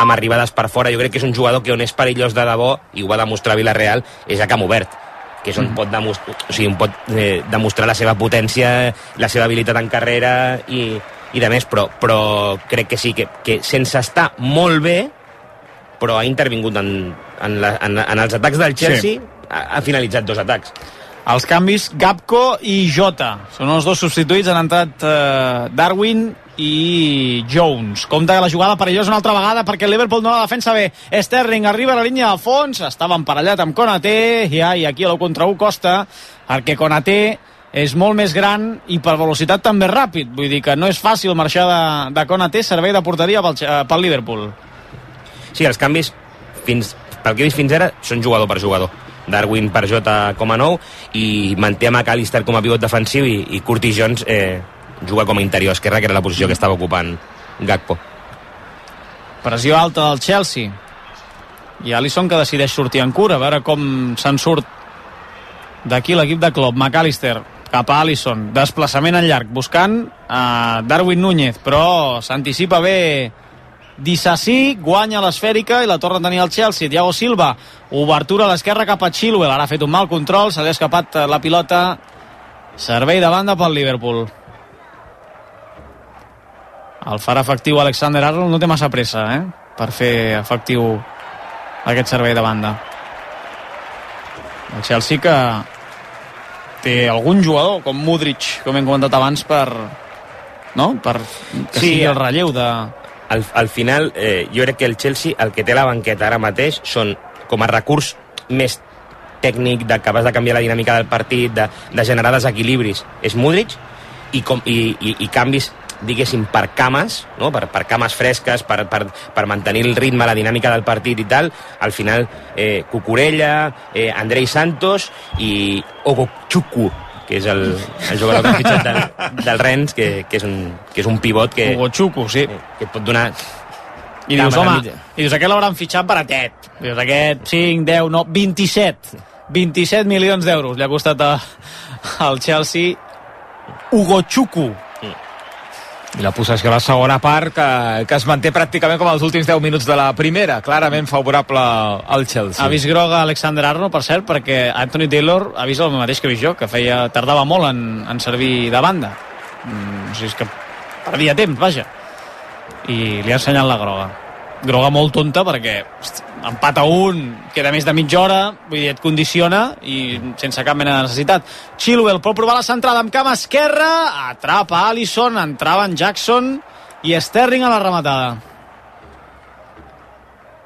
amb arribades per fora. Jo crec que és un jugador que on és perillós de debò, i ho va demostrar Villarreal, és a camp obert que és on mm. pot, demostrar, o sigui, on pot eh, demostrar la seva potència, la seva habilitat en carrera i, i de més, però, però crec que sí, que, que sense estar molt bé, però ha intervingut en, en, la, en, en els atacs del Chelsea, sí. ha, ha finalitzat dos atacs. Els canvis, Gapco i Jota. Són els dos substituïts, han entrat eh, Darwin i Jones. Compte que la jugada perillosa una altra vegada perquè el Liverpool no la defensa bé. Sterling arriba a la línia de fons, estava emparellat amb Konaté i, ai, aquí a la contra 1 costa perquè Konaté és molt més gran i per velocitat també ràpid. Vull dir que no és fàcil marxar de, de Konaté, servei de porteria pel, eh, pel Liverpool. Sí, els canvis, fins, pel que he vist fins ara, són jugador per jugador. Darwin per Jota com a nou i manté a McAllister com a pivot defensiu i, i Curtis Jones eh, juga com a interior esquerra, que era la posició que estava ocupant Gakpo. Pressió alta del Chelsea. I Alisson que decideix sortir en cura, a veure com se'n surt d'aquí l'equip de Klopp. McAllister cap a Alisson, desplaçament en llarg, buscant a Darwin Núñez, però s'anticipa bé Dissassi, guanya l'esfèrica i la torna a tenir el Chelsea. Thiago Silva, obertura a l'esquerra cap a Chilwell, ara ha fet un mal control, s'ha escapat la pilota, servei de banda pel Liverpool. El farà efectiu Alexander Arnold, no té massa pressa, eh? per fer efectiu aquest servei de banda. El Chelsea que té algun jugador, com Mudrich, com hem comentat abans, per, no? per que sí, sigui el relleu de... Al, al final, eh, jo crec que el Chelsea, el que té la banqueta ara mateix, són com a recurs més tècnic, de capaç de canviar la dinàmica del partit, de, de generar desequilibris, és Mudrich, i, com, i, i, i canvis diguéssim, per cames, no? per, per cames fresques, per, per, per mantenir el ritme, la dinàmica del partit i tal, al final eh, Cucurella, eh, Andrei Santos i Ogochukwu, que és el, el jugador que ha fitxat del, del Rennes, que, que, és un, que és un pivot que... Ogochukwu, sí. Que et pot donar i dius, home, i dius, aquest l'hauran fitxat baratet. Dius, aquest 5, 10, no, 27. 27 milions d'euros li ha costat a, al Chelsea Hugo Chuku i la possessió a la segona part que, que es manté pràcticament com els últims 10 minuts de la primera, clarament favorable al Chelsea. Ha vist groga Alexander Arnold, per cert, perquè Anthony Taylor ha vist el mateix que he vist jo, que feia, tardava molt en, en servir de banda. Mm, o sigui, és que perdia temps, vaja. I li ha ensenyat la groga groga molt tonta perquè empat a un, queda més de mitja hora, vull dir, et condiciona i sense cap mena de necessitat. Chilwell pot provar la centrada amb cama esquerra, atrapa Alisson, entrava en Jackson i Sterling a la rematada.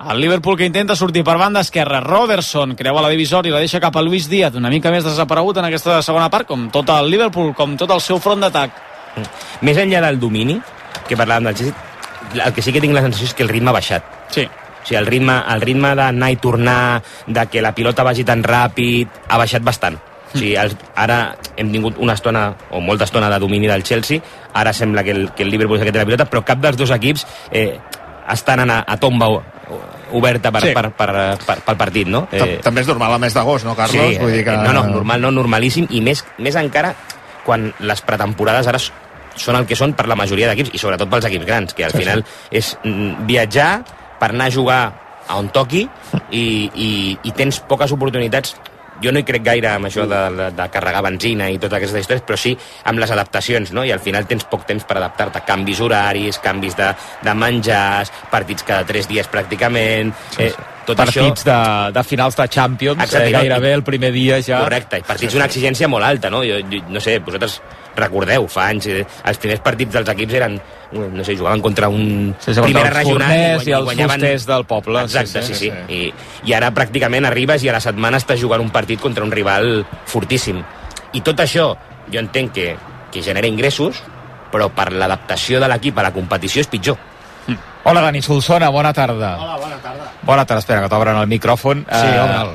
El Liverpool que intenta sortir per banda esquerra. Robertson creua la divisòria i la deixa cap a Luis Díaz, una mica més desaparegut en aquesta segona part, com tot el Liverpool, com tot el seu front d'atac. Més enllà del domini, que parlàvem del Chelsea, el que sí que tinc la sensació és que el ritme ha baixat. Sí. O sigui, el ritme, el ritme d'anar i tornar, de que la pilota vagi tan ràpid, ha baixat bastant. O sigui, el, ara hem tingut una estona, o molta estona de domini del Chelsea, ara sembla que el, que el Liverpool és el que té la pilota, però cap dels dos equips eh, estan a, a tomba oberta per, sí. per, per, per, pel partit, no? Eh, També és normal a mes d'agost, no, Carlos? Sí, Vull dir que... no, no, normal, no, normalíssim, i més, més encara quan les pretemporades ara són el que són per la majoria d'equips i sobretot pels equips grans, que al final és mm, viatjar per anar a jugar a on toqui i, i, i tens poques oportunitats jo no hi crec gaire amb això de, de, de carregar benzina i totes aquestes històries, però sí amb les adaptacions, no? I al final tens poc temps per adaptar-te. Canvis horaris, canvis de, de menjars, partits cada tres dies pràcticament... Sí, sí. Eh, tot partits això... de, de finals de Champions, Exacte, eh, gairebé el primer dia ja... Correcte, i partits d'una exigència molt alta, no? Jo, jo, no sé, vosaltres recordeu, fa anys, eh, els primers partits dels equips eren, no sé, jugaven contra un sí, sí, primera regional i, guany, i els guanyaven... del poble. Exacte, sí, sí. sí, sí. I, I ara pràcticament arribes i a la setmana estàs jugant un partit contra un rival fortíssim. I tot això, jo entenc que, que genera ingressos, però per l'adaptació de l'equip a la competició és pitjor. Hm. Hola, Dani Solsona, bona tarda. Hola, bona tarda. Bona tarda, espera, que t'obren el micròfon. Sí, uh... obre'l.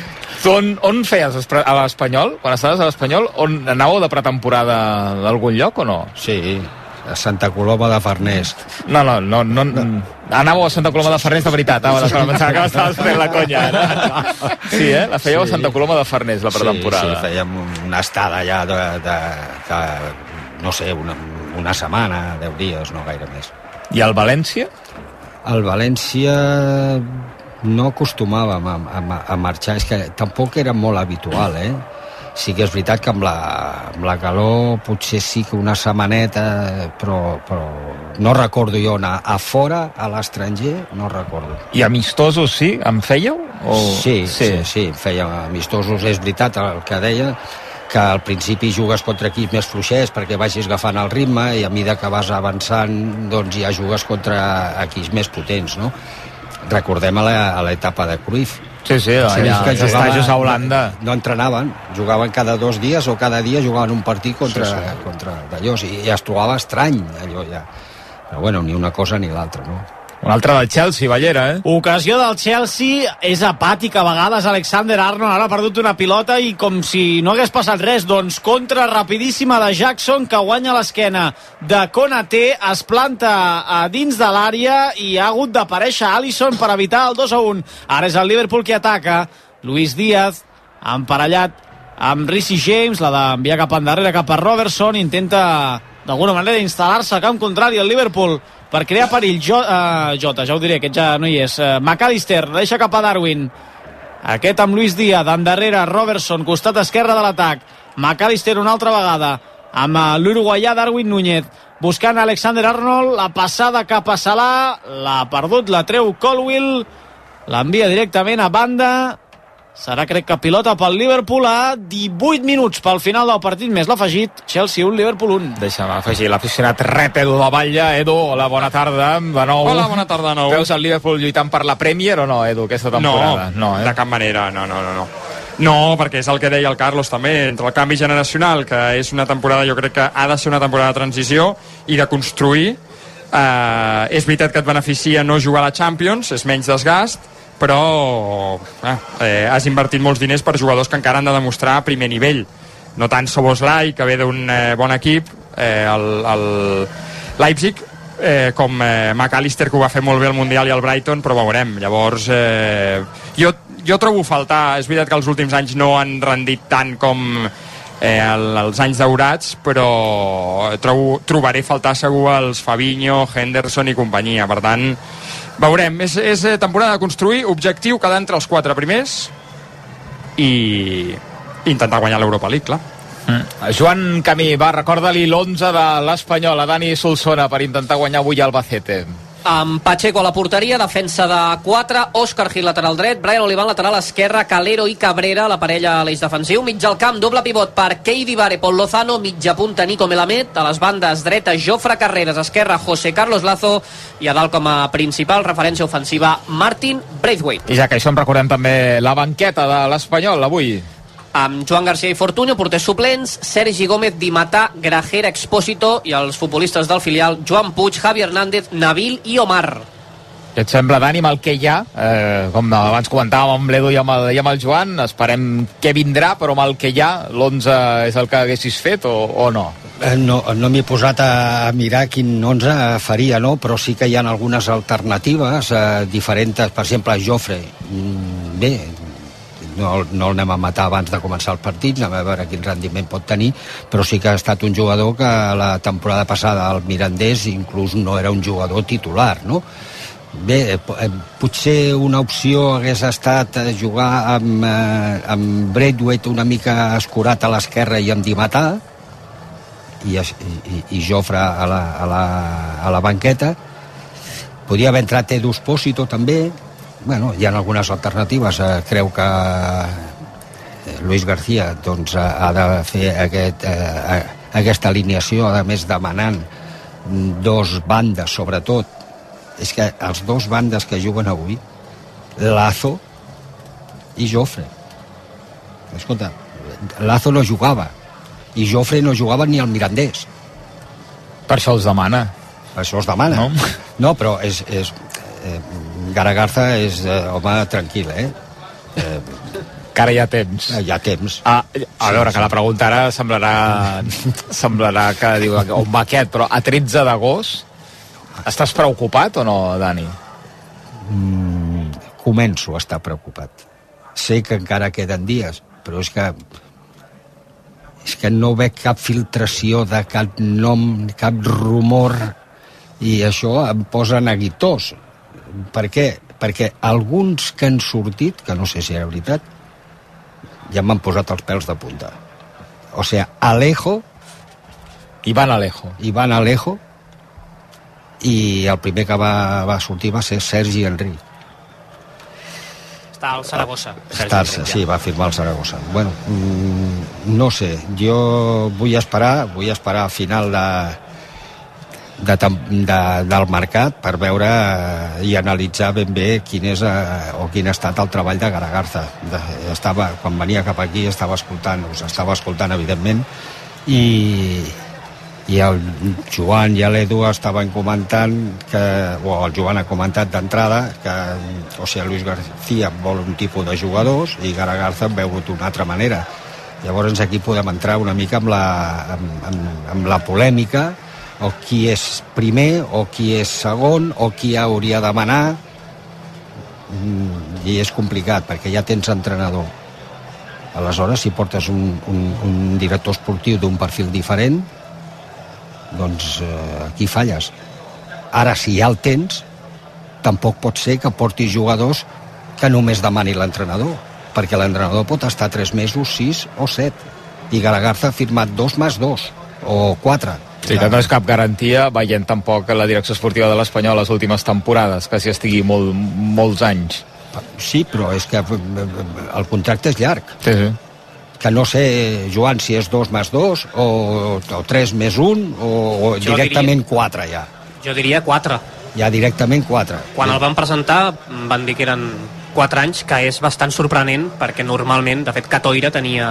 On, on feies a l'Espanyol? Quan estaves a l'Espanyol, on anàveu de pretemporada d'algun lloc o no? Sí, a Santa Coloma de Farners. No, no, no, no, no. Anàveu a Santa Coloma de Farners de veritat, ah, bueno, pensava que m'estaves fent la conya. Ara. Sí, eh? La fèieu sí. a Santa Coloma de Farners, la pretemporada. Sí, sí, fèiem una estada allà de, de, de no sé, una, una setmana, 10 dies, no gaire més. I el València? El València no acostumàvem a, a, a marxar, és que tampoc era molt habitual, eh? Sí que és veritat que amb la, amb la calor potser sí que una setmaneta, però, però no recordo jo anar a fora, a l'estranger, no recordo. I amistosos, sí? En fèieu? O... Sí, sí, sí, sí, feia amistosos, és veritat el que deia, que al principi jugues contra equips més fluixers perquè vagis agafant el ritme i a mesura que vas avançant doncs ja jugues contra equips més potents, no? Recordem a l'etapa de Cruyff. Sí, sí, allà, que els estajos a Holanda. No entrenaven, jugaven cada dos dies o cada dia jugaven un partit contra, sí, sí. contra d'allò, i, i es trobava estrany allò ja. Però bueno, ni una cosa ni l'altra, no? Un altre del Chelsea, Ballera, eh? Ocasió del Chelsea, és apàtic a vegades Alexander Arnold, ara ha perdut una pilota i com si no hagués passat res, doncs contra rapidíssima de Jackson que guanya l'esquena de Konaté, es planta a dins de l'àrea i ha hagut d'aparèixer Alisson per evitar el 2 a 1. Ara és el Liverpool qui ataca, Luis Díaz, emparellat amb Ricci James, la d'enviar cap endarrere cap a Robertson, intenta d'alguna manera instal·lar-se a camp contrari al Liverpool per crear perill. Jo, uh, Jota, ja ho diré, aquest ja no hi és. Uh, McAllister deixa cap a Darwin. Aquest amb Luis Díaz, d'endarrere Robertson, costat esquerre de l'atac. McAllister una altra vegada amb uh, l'uruguaià Darwin Núñez buscant Alexander Arnold, la passada cap a Salah, l'ha perdut, la treu Colwill, l'envia directament a banda, Serà, crec que pilota pel Liverpool a 18 minuts pel final del partit, més l'afegit Chelsea 1, Liverpool 1. Deixa'm afegir l'aficionat rep Edu de Batlle. Edu, hola, bona tarda, de nou. Hola, bona tarda de nou. Veus el Liverpool lluitant per la Premier o no, Edu, aquesta temporada? No, eh? de cap manera, no, no, no, no. No, perquè és el que deia el Carlos també, entre el canvi generacional, que és una temporada, jo crec que ha de ser una temporada de transició i de construir. Eh, és veritat que et beneficia no jugar a la Champions, és menys desgast, però eh, eh, has invertit molts diners per jugadors que encara han de demostrar a primer nivell. No tant Soboslai, que ve d'un eh, bon equip, eh, el, el Leipzig, eh, com eh, McAllister, que ho va fer molt bé al Mundial i al Brighton, però veurem. Llavors, eh, jo, jo trobo faltar, és veritat que els últims anys no han rendit tant com eh, el, els anys daurats, però trobo, trobaré faltar segur els Fabinho, Henderson i companyia. Per tant, veurem. És, és eh, temporada de construir, objectiu quedar entre els quatre primers i intentar guanyar l'Europa League, clar. Mm. Joan Camí, va, recorda-li l'11 de l'Espanyol, a Dani Solsona, per intentar guanyar avui Albacete. Amb Pacheco a la porteria, defensa de 4, Òscar Gil lateral dret, Brian Olivan lateral esquerra, Calero i Cabrera, la parella a l'eix defensiu, mig al camp, doble pivot per Keidi Vare, Pol Lozano, mitja punta Nico Melamed, a les bandes dreta Jofre Carreras, esquerra José Carlos Lazo i a dalt com a principal referència ofensiva Martin Braithwaite. I ja que això em recordem també la banqueta de l'Espanyol avui. Amb Joan García i Fortuño, porters suplents, Sergi Gómez, Dimatà, Grajera, Expósito i els futbolistes del filial Joan Puig, Javi Hernández, Nabil i Omar. Què et sembla, Dani, amb el que hi ha? Eh, com abans comentàvem amb l'Edu i, amb el, i amb el Joan, esperem què vindrà, però amb el que hi ha, l'11 és el que haguessis fet o, o no? Eh, No, no m'he posat a mirar quin 11 faria, no? però sí que hi ha algunes alternatives eh, diferents. Per exemple, Jofre, mm, bé, no, no el anem a matar abans de començar el partit, anem a veure quin rendiment pot tenir, però sí que ha estat un jugador que la temporada passada al Mirandés inclús no era un jugador titular, no? Bé, eh, eh, potser una opció hagués estat eh, jugar amb, eh, amb Braithwaite una mica escurat a l'esquerra i amb Dimatà, i, i, i Jofre a la, a, la, a la banqueta podria haver entrat Edu Espósito també bueno, hi ha algunes alternatives. Eh, creu que eh, Luis García doncs, ha ha de fer aquest, eh, eh, aquesta alineació a més demanant dos bandes sobretot. És que els dos bandes que juguen avui Lazo i Jofre. Escolta, Lazo no jugava i Jofre no jugava ni al Mirandés. Per això els demana. això es demana. No? no, no però és, és eh, Garagarza és eh, home tranquil eh? eh Que ara hi ha temps. hi ha temps Ah, a veure, que la pregunta ara semblarà, semblarà que diu on va aquest, però a 13 d'agost estàs preocupat o no, Dani? mm, començo a estar preocupat sé que encara queden dies però és que és que no veig cap filtració de cap nom, cap rumor, i això em posa neguitós. Per què? Perquè alguns que han sortit, que no sé si era veritat, ja m'han posat els pèls de punta. O sigui, Alejo, Ivan Alejo. Ivan Alejo, i el primer que va, va sortir va ser Sergi Enric. Està al Saragossa. Estar, sí, va firmar el Saragossa. Bueno, mm, no sé, jo vull esperar, vull esperar al final de, de, de, del mercat per veure eh, i analitzar ben bé quin és eh, o quin ha estat el treball de Garagarza. De, estava, quan venia cap aquí estava escoltant, us estava escoltant evidentment i, i el Joan i l'Edu estaven comentant que, o el Joan ha comentat d'entrada que o sigui, Luis García vol un tipus de jugadors i Garagarza en veu d'una altra manera llavors aquí podem entrar una mica amb la, amb, amb, amb la polèmica o qui és primer o qui és segon o qui hauria de manar. Mm, i és complicat perquè ja tens entrenador. Aleshores si portes un, un, un director esportiu d'un perfil diferent doncs eh, aquí falles. Ara si ja el tens tampoc pot ser que portis jugadors que només demani l'entrenador perquè l'entrenador pot estar 3 mesos, 6 o 7 i Garagarza ha firmat 2 més 2 o 4 Sí, que no és cap garantia, veient tampoc la direcció esportiva de l'Espanyol les últimes temporades, que si estigui molt, molts anys. Sí, però és que eh, el contracte és llarg. Sí, sí. Que no sé, Joan, si és 2 més 2 o, o 3 més 1 o, o Jo directament 4 ja. Jo diria 4. Ja directament 4. Quan el van presentar van dir que eren 4 anys, que és bastant sorprenent, perquè normalment, de fet, Catoira tenia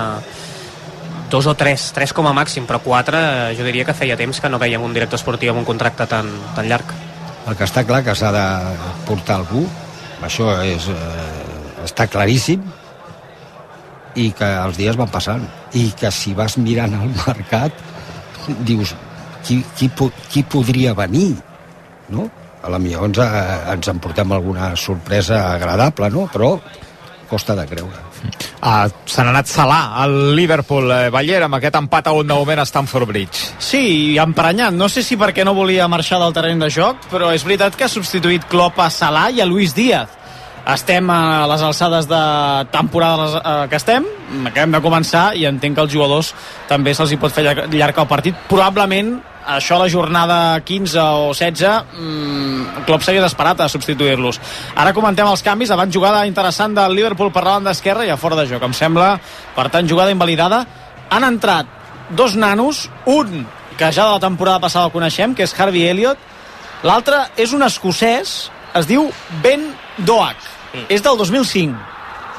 dos o tres, tres com a màxim, però quatre jo diria que feia temps que no veiem un director esportiu amb un contracte tan, tan llarg. El que està clar que s'ha de portar algú, això és, eh, està claríssim, i que els dies van passant. I que si vas mirant al mercat, dius, qui, qui, qui podria venir? No? A la millor ens, eh, ens emportem alguna sorpresa agradable, no? Però costa de creure. Ah, se n'ha anat Salah al Liverpool. Eh, Baller, amb aquest empat a un de moment a Stamford Bridge. Sí, i emprenyat. No sé si perquè no volia marxar del terreny de joc, però és veritat que ha substituït Klopp a Salah i a Luis Díaz. Estem a les alçades de temporada eh, que estem, acabem de començar i entenc que als jugadors també se'ls hi pot fer llarg el partit. Probablement això a la jornada 15 o 16 mmm, Klopp s'hauria d'esperat a substituir-los. Ara comentem els canvis, abans jugada interessant del Liverpool per la banda esquerra i a fora de joc, em sembla, per tant jugada invalidada. Han entrat dos nanos, un que ja de la temporada passada el coneixem, que és Harvey Elliott, l'altre és un escocès, es diu Ben Doak, és del 2005,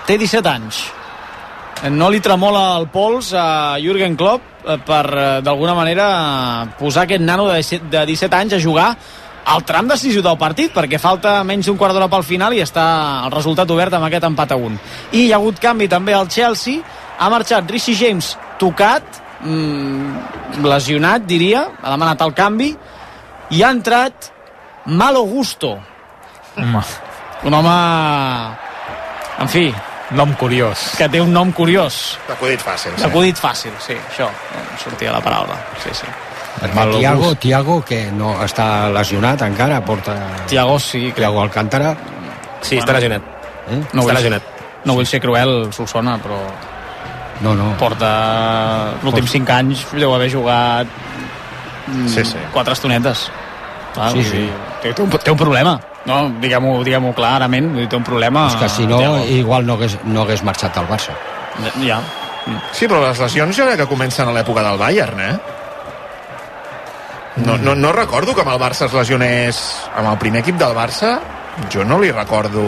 té 17 anys. No li tremola el pols a Jürgen Klopp eh, per, eh, d'alguna manera, posar aquest nano de 17, de 17 anys a jugar al tram decisiu del partit, perquè falta menys d'un quart d'hora pel final i està el resultat obert amb aquest empat a un. I hi ha hagut canvi també al Chelsea, ha marxat Rishi James tocat, mm, lesionat, diria, ha demanat el canvi, i ha entrat Malo Gusto, Home, un home, en fi, nom curiós. que té un nom curiós. Acudit fàcil. Sí. Acudit fàcil, sí, això, sortia la paraula. Sí, sí. Perquè Tiago. Tiago, que no està lesionat encara, porta Tiago sí, que Tiago Alcántara, Sí, està lesionat. eh? no està vull, lesionat. no vull ser cruel, Solsona, però No, no. porta els últims 5 anys deu haver jugat mm, Sí, sí. quatre estonetes. Clar, Sí, sí. té, té, un, té un problema. No, diguem-ho diguem clarament, vull dir, té un problema. És que si no, Thiago. igual no hagués, no hagués marxat al Barça. Ja, Sí, però les lesions jo crec que comencen a l'època del Bayern, eh? No, no, no recordo que amb el Barça es lesionés amb el primer equip del Barça jo no li recordo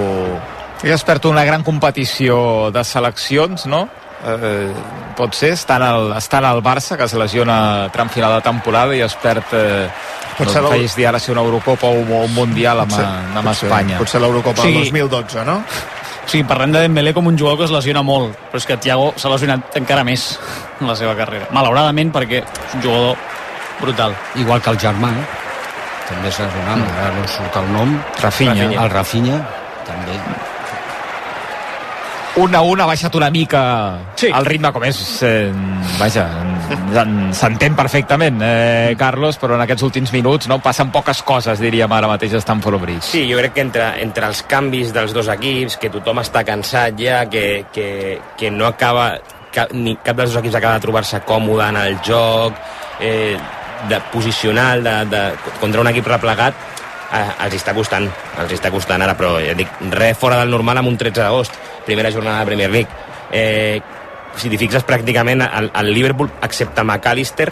I es perd una gran competició de seleccions, no? Eh, pot ser, estan al, estan al Barça, que es lesiona a tram final de temporada i es perd... Eh, Pot no ser dir ara si una Eurocopa o un, o un Mundial amb, Potser- amb potser- Espanya. Potser l'Eurocopa Sí. del 2012, no? O sigui, parlem de Dembélé com un jugador que es lesiona molt, però és que Thiago s'ha lesionat encara més en la seva carrera. Malauradament, perquè és un jugador brutal. Igual que el germà, eh? també és lesionat, mm. ara no surt el nom. Rafinha. El Rafinha, també. Un a un ha baixat una mica Sí. el ritme com és eh, vaja, en- s'entén perfectament eh, Carlos, però en aquests últims minuts no passen poques coses, diríem ara mateix a Stamford Bridge. Sí, jo crec que entre, entre els canvis dels dos equips, que tothom està cansat ja, que, que, que no acaba, cap, ni cap dels dos equips acaba de trobar-se còmode en el joc, eh, de posicional, de, de, contra un equip replegat, eh, els està costant, els està costant ara, però ja dic, res fora del normal amb un 13 d'agost, primera jornada de Premier League. Eh, si t'hi fixes pràcticament el, el Liverpool, excepte McAllister,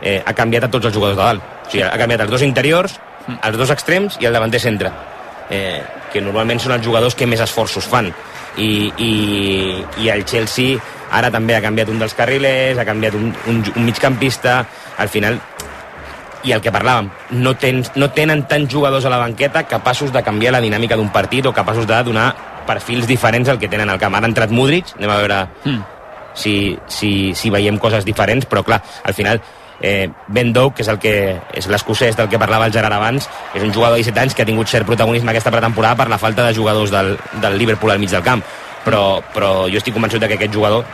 eh, ha canviat a tots els jugadors de dalt. O sigui, ha canviat els dos interiors, els dos extrems i el davanter centre. Eh, que normalment són els jugadors que més esforços fan. I, i, i el Chelsea ara també ha canviat un dels carrilers, ha canviat un, un, un migcampista, al final i el que parlàvem, no, tens, no tenen tants jugadors a la banqueta capaços de canviar la dinàmica d'un partit o capaços de donar perfils diferents al que tenen al camp. Ara ha entrat Modric, anem a veure Mm. si, si, si veiem coses diferents, però clar, al final eh, Ben Doug, que és el que és l'escocès del que parlava el Gerard abans, és un jugador de 17 anys que ha tingut cert protagonisme aquesta pretemporada per la falta de jugadors del, del Liverpool al mig del camp però, però jo estic convençut que aquest jugador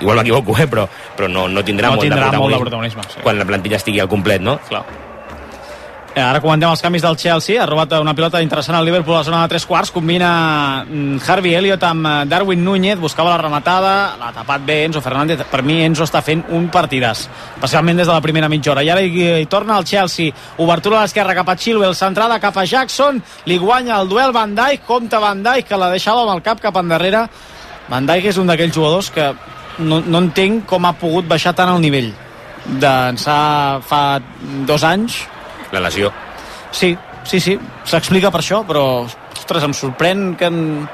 igual m'equivoco, eh, però, però no, no tindrà, No molt, tindrà de molt de protagonisme, protagonisme, sí. quan la plantilla estigui al complet, no? Clar. Eh, Ara comentem els canvis del Chelsea. Ha robat una pilota interessant al Liverpool a la zona de tres quarts. Combina mm, Harvey Elliott amb eh, Darwin Núñez. Buscava la rematada. L'ha tapat bé Enzo Fernández. Per mi Enzo està fent un partidàs. Especialment des de la primera mitja hora. I ara hi, hi torna el Chelsea. Obertura a l'esquerra cap a Chilwell. Centrada cap a Jackson. Li guanya el duel Van Dijk. Compte Van Dijk que la deixava amb el cap cap endarrere. Van Dijk és un d'aquells jugadors que no, no entenc com ha pogut baixar tant el nivell d'ençà fa dos anys La lesió. Sí, sí, sí, s'explica per això, però, ostres, em sorprèn que, en,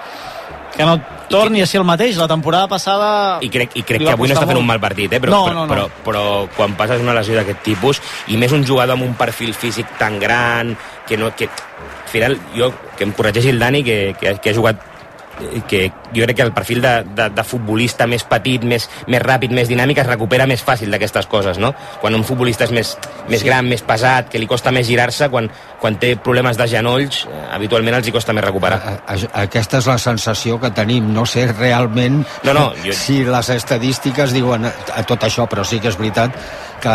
que no torni a ser el mateix. La temporada passada... I crec, i crec que avui no està fent molt. un mal partit, eh? però, No, però, no, no. Però, però quan passes una lesió d'aquest tipus, i més un jugador amb un perfil físic tan gran, que no... Que, al final, jo, que em corregeixi el Dani, que, que, que ha jugat que jo crec que el perfil de, de, de futbolista més petit, més, més ràpid, més dinàmic es recupera més fàcil d'aquestes coses, no? Quan un futbolista és més, més gran, més pesat, que li costa més girar-se, quan, quan té problemes de genolls, eh, habitualment els hi costa més recuperar. A- a- Aquesta és la sensació que tenim. No sé realment No, no, jo- si les estadístiques diuen a, a tot això, però sí que és veritat que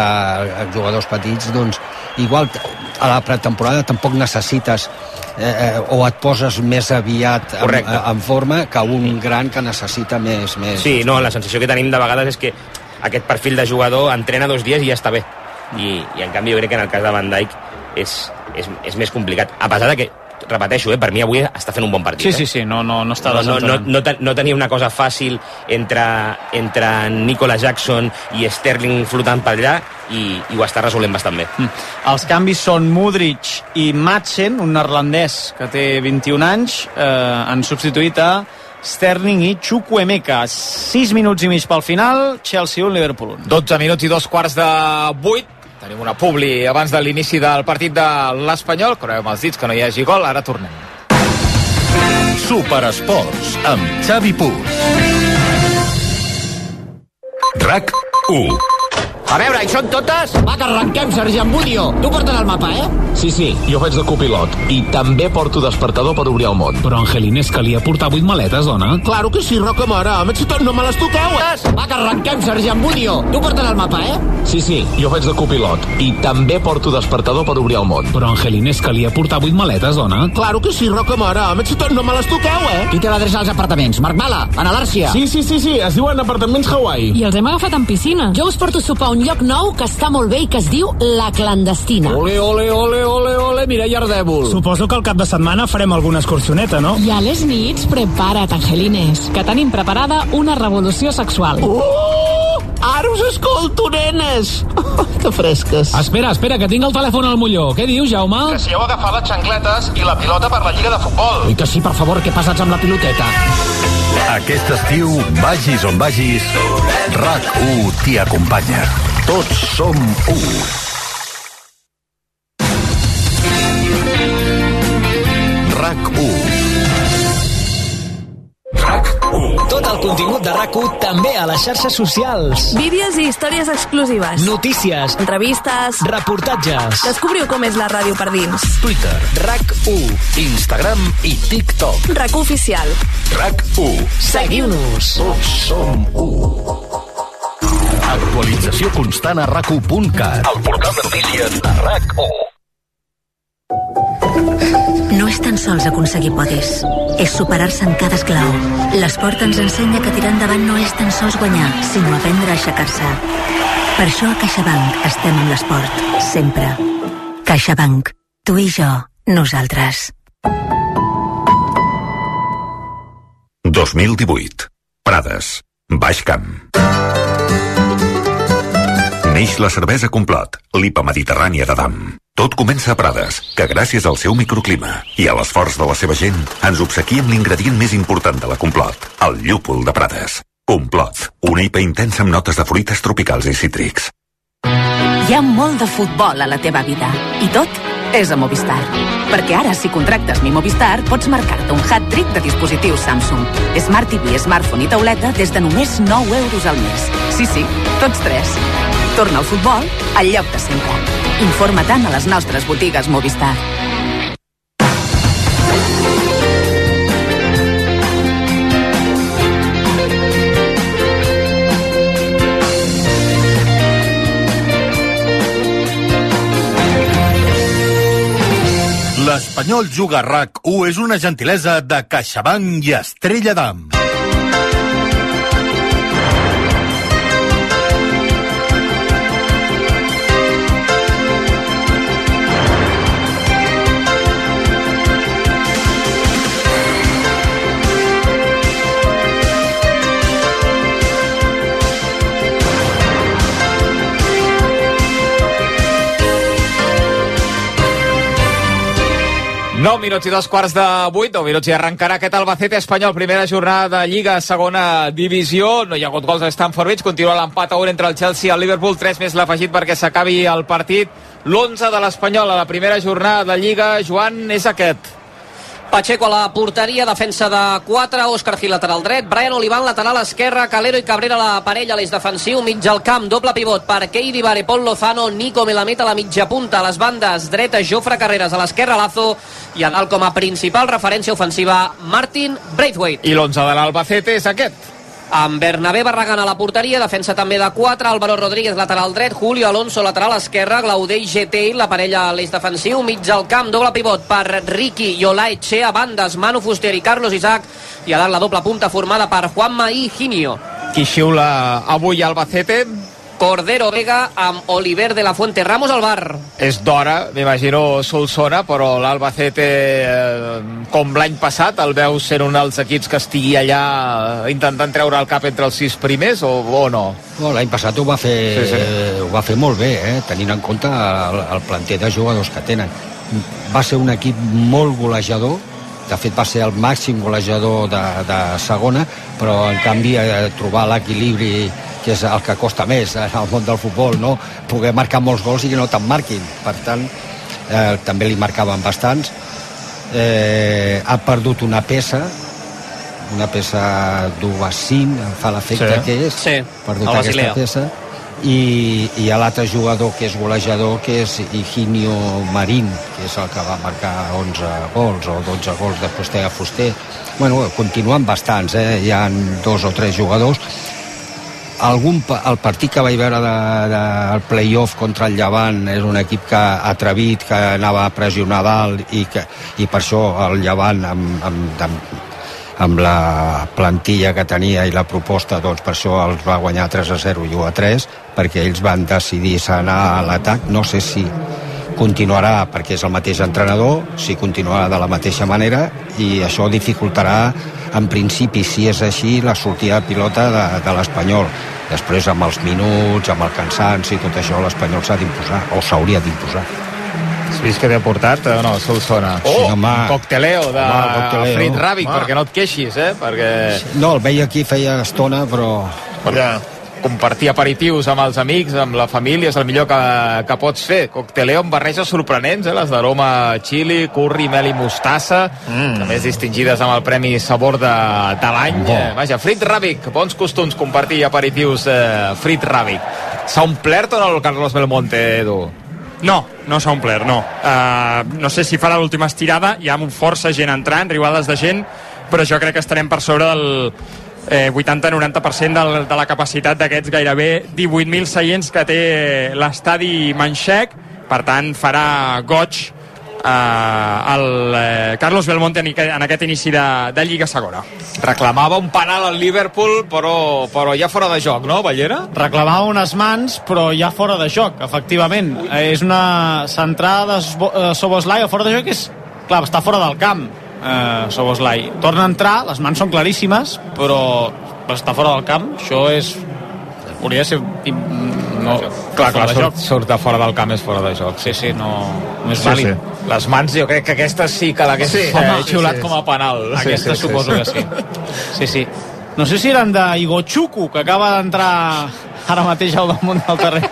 els jugadors petits, doncs, igual a la pretemporada tampoc necessites eh, eh, o et poses més aviat en, Correcte. en forma que un gran que necessita més... més Sí, no, la sensació que tenim de vegades és que aquest perfil de jugador entrena dos dies i ja està bé. I, i en canvi jo crec que en el cas de Van Dijk és, és, és més complicat. A pesar de que, repeteixo, eh, per mi avui està fent un bon partit. Sí, eh? sí, sí, no, no, no està no, no, no, no, no tenia una cosa fàcil entre, entre Nicola Jackson i Sterling flotant per allà i, i ho està resolent bastant bé. Mm. Els canvis són Mudric i Madsen, un neerlandès que té 21 anys, eh, han substituït a Sterling i Chukwemeka. 6 minuts i mig pel final, Chelsea 1, Liverpool 1. 12 minuts i dos quarts de 8 tenim una publi abans de l'inici del partit de l'Espanyol creuem els dits que no hi hagi gol, ara tornem Superesports amb Xavi Puig. RAC 1. A veure, hi són totes? Va, que arrenquem, sergent Budio. Tu portes el mapa, eh? Sí, sí, jo faig de copilot. I també porto despertador per obrir el món. Però Angelines calia portar vuit maletes, dona. Claro que sí, Roca Mare. A si tot no me les toqueu, eh? Va, que arrenquem, sergent Budio. Tu portes el mapa, eh? Sí, sí, jo faig de copilot. I també porto despertador per obrir el món. Però Angelines calia portar vuit maletes, dona. Claro que sí, Roca Mare. A si tot no me les toqueu, eh? Qui té l'adreça als apartaments? Marc Bala, a l'Àrcia. Sí, sí, sí, sí, es diuen apartaments Hawaii. I els hem agafat en piscina. Jo us porto sopar a un lloc nou que està molt bé i que es diu La Clandestina. Ole, ole, ole, ole, ole, Mireia Ardèvol. Suposo que al cap de setmana farem alguna excursioneta, no? I a les nits, prepara't, Angelines, que tenim preparada una revolució sexual. Oh! Ara us escolto, nenes! que fresques. Espera, espera, que tinc el telèfon al molló. Què dius, Jaume? Que si heu agafat les xancletes i la pilota per la Lliga de Futbol. Ui, que sí, per favor, que passats amb la piloteta. Aquest estiu, vagis on vagis, RAC1 t'hi acompanya. Tots som u. RAC1. RAC1. Tota el contingut de rac també a les xarxes socials. Vídeos i històries exclusives. Notícies. Entrevistes. Reportatges. Descobriu com és la ràdio per dins. Twitter, RAC1, Instagram i TikTok. RAC Oficial. RAC1. Seguiu-nos. Tots som u. Actualització constant a rac1.cat. El portal de notícies de RAC1. No és tan sols aconseguir podis, és superar-se en cada esclau. L'esport ens ensenya que tirar endavant no és tan sols guanyar, sinó aprendre a aixecar-se. Per això a CaixaBank estem amb l'esport, sempre. CaixaBank. Tu i jo, nosaltres. 2018. Prades. Baix Camp. Neix la cervesa Complot, l'IPA mediterrània de Dam. Tot comença a Prades, que gràcies al seu microclima i a l'esforç de la seva gent ens obsequia amb l'ingredient més important de la Complot, el llúpol de Prades. Complot, una IPA intensa amb notes de fruites tropicals i cítrics. Hi ha molt de futbol a la teva vida i tot és a Movistar. Perquè ara, si contractes Mi Movistar, pots marcar-te un hat-trick de dispositius Samsung. Smart TV, smartphone i tauleta des de només 9 euros al mes. Sí, sí, tots tres. Torna al futbol al lloc de sempre. Informa-te'n a les nostres botigues Movistar. L'Espanyol Juga RAC 1 és una gentilesa de CaixaBank i Estrella d'Am. Nou minuts i dos quarts de vuit, nou minuts i arrencarà aquest Albacete espanyol, primera jornada de Lliga, segona divisió, no hi ha hagut gols a Stamford Bridge, continua l'empat a un entre el Chelsea i el Liverpool, 3 més l'afegit perquè s'acabi el partit, l'11 de l'Espanyol a la primera jornada de Lliga, Joan, és aquest. Pacheco a la porteria, defensa de 4, Òscar Gil lateral dret, Brian Olivan lateral esquerra, Calero i Cabrera la parella l'eix defensiu, mig al camp, doble pivot per Keidi Vare, Pol Lozano, Nico Melamed a la mitja punta, a les bandes, dreta Jofre Carreras, a l'esquerra Lazo i a dalt com a principal referència ofensiva Martin Braithwaite. I l'11 de l'Albacete és aquest. Amb Bernabé Barragán a la porteria, defensa també de 4, Álvaro Rodríguez lateral dret, Julio Alonso lateral esquerra, Glaudell GT, la parella a l'eix defensiu, mig al camp, doble pivot per Ricky i Olaeche, a bandes, Manu Fuster i Carlos Isaac, i a dalt la doble punta formada per Juanma i Ginio. Qui xiula avui Albacete? Cordero Vega amb Oliver de la Fuente Ramos al bar. És d'hora, m'imagino Solsona, però l'Albacete, eh, com l'any passat, el veus sent un dels equips que estigui allà eh, intentant treure el cap entre els sis primers o, o no? No, L'any passat ho va, fer, Sí, sí. ho va fer molt bé, eh? tenint en compte el, el planter de jugadors que tenen. Va ser un equip molt golejador, de fet va ser el màxim golejador de, de segona, però en canvi eh, trobar l'equilibri que és el que costa més en el món del futbol, no? poder marcar molts gols i que no te'n marquin. Per tant, eh, també li marcaven bastants. Eh, ha perdut una peça, una peça d'Ubacín, em fa l'efecte Sí. que és, Sí, perdut el aquesta Basilea. peça, i, i a l'altre jugador que és golejador, que és Higinio Marín, que és el que va marcar 11 gols o 12 gols de Fuster a Fuster. Bueno, continuen bastants, eh? hi ha dos o tres jugadors. Algun, el partit que vaig veure del de, de, playoff contra el Llevant és un equip que atrevit, que anava a pressionar dalt i, que, i per això el Llevant amb, amb, amb, amb la plantilla que tenia i la proposta, doncs per això els va guanyar 3 a 0 i 1 a 3, perquè ells van decidir anar a l'atac. No sé si continuarà perquè és el mateix entrenador, si continuarà de la mateixa manera i això dificultarà en principi, si és així, la sortida de pilota de, de l'Espanyol. Després, amb els minuts, amb el cansanci i tot això, l'Espanyol s'ha d'imposar, o s'hauria d'imposar. Has vist que t'he portat o no, Solsona? Oh! Sí, home. Un cocteleo de Home, cocteleo. Frit Ràbic, Home. perquè no et queixis, eh? Perquè... No, el veia aquí feia estona, però... Ja. Compartir aperitius amb els amics, amb la família, és el millor que, que pots fer. Cocteleo amb barreges sorprenents, eh? les d'aroma chili, curri, mel i mostassa, mm. a més distingides amb el Premi Sabor de, de l'any. Eh, vaja, Frit Ràbic, bons costums compartir aperitius eh, Frit Ràbic. S'ha omplert o no el Carlos Belmonte, Edu? No, no s'ha omplert, no. Uh, no sé si farà l'última estirada, hi ha força gent entrant, riuades de gent, però jo crec que estarem per sobre del eh, 80-90% del, de la capacitat d'aquests gairebé 18.000 seients que té l'estadi Manxec, per tant farà goig eh, el eh, Carlos Belmonte en, en aquest inici de, de Lliga Segona. Reclamava un penal al Liverpool, però, però ja fora de joc, no, Ballera? Reclamava unes mans, però ja fora de joc, efectivament. Eh, és una centrada de eh, Soboslai a fora de joc, és, clar, està fora del camp, eh, Soboslai. Torna a entrar, les mans són claríssimes, però està fora del camp. Això és... Hauria de ser... No, Clar, clar, de surt, surt de fora del camp, és fora de joc. Sí, sí, no, no és Sí, vàlid. sí. Les mans, jo crec que aquesta sí que l'hagués Sí, sí, home, eh, xiulat sí, sí. com a penal. Aquesta suposo que sí. Sí, sí. No sé si eren de Igochuku, que acaba d'entrar ara mateix al damunt del terreny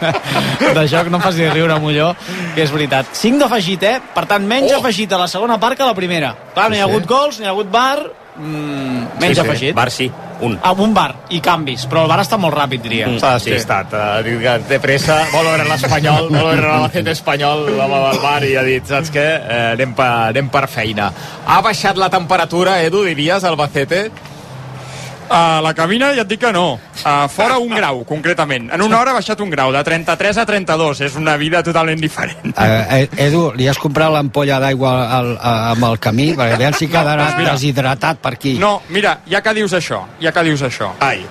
de joc. No em faci riure, Molló, que és veritat. 5 d'afegit, eh? Per tant, menys oh! afegit a la segona part que a la primera. Clar, no hi ha Sí, hagut sí. gols, no hi ha hagut bar, mm, menys Sí, sí. afegit. Bar sí, un. Ah, un bar i canvis, però el bar està molt ràpid, diria. Mm. S'ha despistat, ha dit que té pressa, vol veure l'Espanyol, vol veure l'Albacete espanyol, l'home del bar, i ha dit, saps què, eh, anem, per, anem per feina. Ha baixat la temperatura, Edu, diries, Albacete? A la cabina ja et dic que no. A fora un grau, concretament. En una hora ha baixat un grau, de 33 a 32. És una vida totalment diferent. Eh, eh, Edu, li has comprat l'ampolla d'aigua amb el camí? Perquè aviam si quedarà Doncs mira. deshidratat per aquí. No, mira, ja que dius això, ja que dius això. Ai.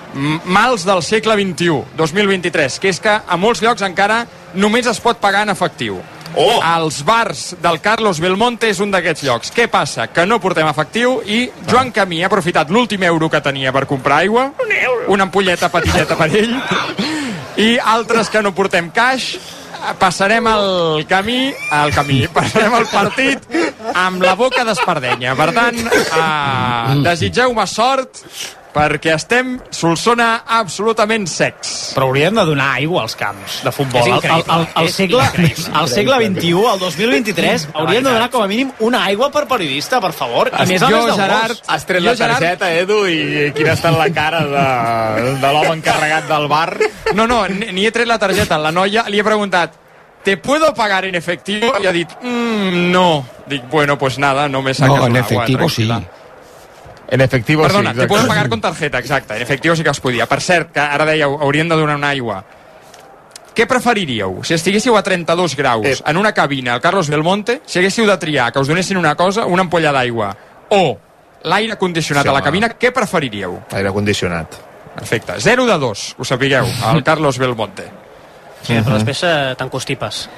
Mals del segle XXI, 2023, que és que a molts llocs encara només es pot pagar en efectiu. Oh! Els bars del Carlos Belmonte és un d'aquests llocs. Què passa? Que no portem efectiu i Joan Camí ha aprofitat l'últim euro que tenia per comprar aigua, un euro. una ampolleta petiteta per ell, i altres que no portem caix, passarem el camí, el camí, passarem el partit amb la boca d'espardenya. Per tant, eh, desitgeu-me sort perquè estem Solsona absolutament secs. Però hauríem de donar aigua als camps de futbol. És Al, al, al, és segle, al segle XXI, al 2023, hauríem de donar com a mínim una aigua per periodista, per favor. I més a jo, més Gerard, gos. has tret Jo, la Gerard- targeta, Edu, i quina ha estat la cara de, de l'home encarregat del bar? No, no, ni he tret la targeta. La noia li he preguntat ¿te puedo pagar en efectivo? I ha dit, mm, no. Dic, bueno, pues nada, no me sacas No, en un agua, efectivo sí. En efectivo Perdona, sí, te exacte. puedo pagar con tarjeta, exacte. En efectivo sí que es podia. Per cert, que ara dèieu, haurien de donar una aigua. Què preferiríeu? Si estiguéssiu a 32 graus Eh. en una cabina al Carlos Belmonte, si haguéssiu de triar que us donessin una cosa, una ampolla d'aigua, o l'aire condicionat Sí, a la cabina, què preferiríeu? Aire condicionat. Perfecte. 0 de 2, ho sapigueu, al Carlos Belmonte. Sí, però després eh, t'encostipes.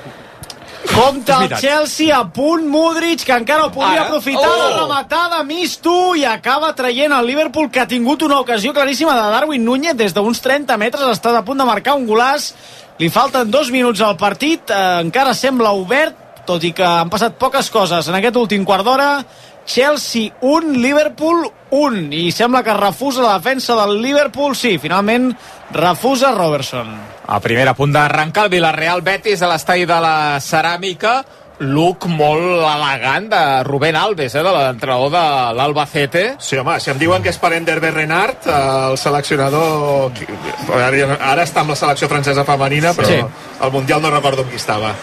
Compte el. Chelsea a punt, Modric, que encara ho podria Ara. aprofitar Oh! de rematada, Misto, i acaba traient el Liverpool, que ha tingut una ocasió claríssima de Darwin Núñez, des d'uns 30 metres, està a punt de marcar un golàs, li falten dos minuts al partit, eh, encara sembla obert, tot i que han passat poques coses en aquest últim quart d'hora, Chelsea 1, Liverpool 1, i sembla que refusa la defensa del Liverpool, sí, finalment refusa Robertson. A primera punt d'arrencar el Villarreal Betis a l'estadi de la Ceràmica look molt elegant de Rubén Alves, eh, de l'entrenador de l'Albacete. Sí, home, si em diuen que és parent d'Hervé Renard, eh, el seleccionador... Ara, està amb la selecció francesa femenina, però Sí. al Mundial no recordo amb qui estava.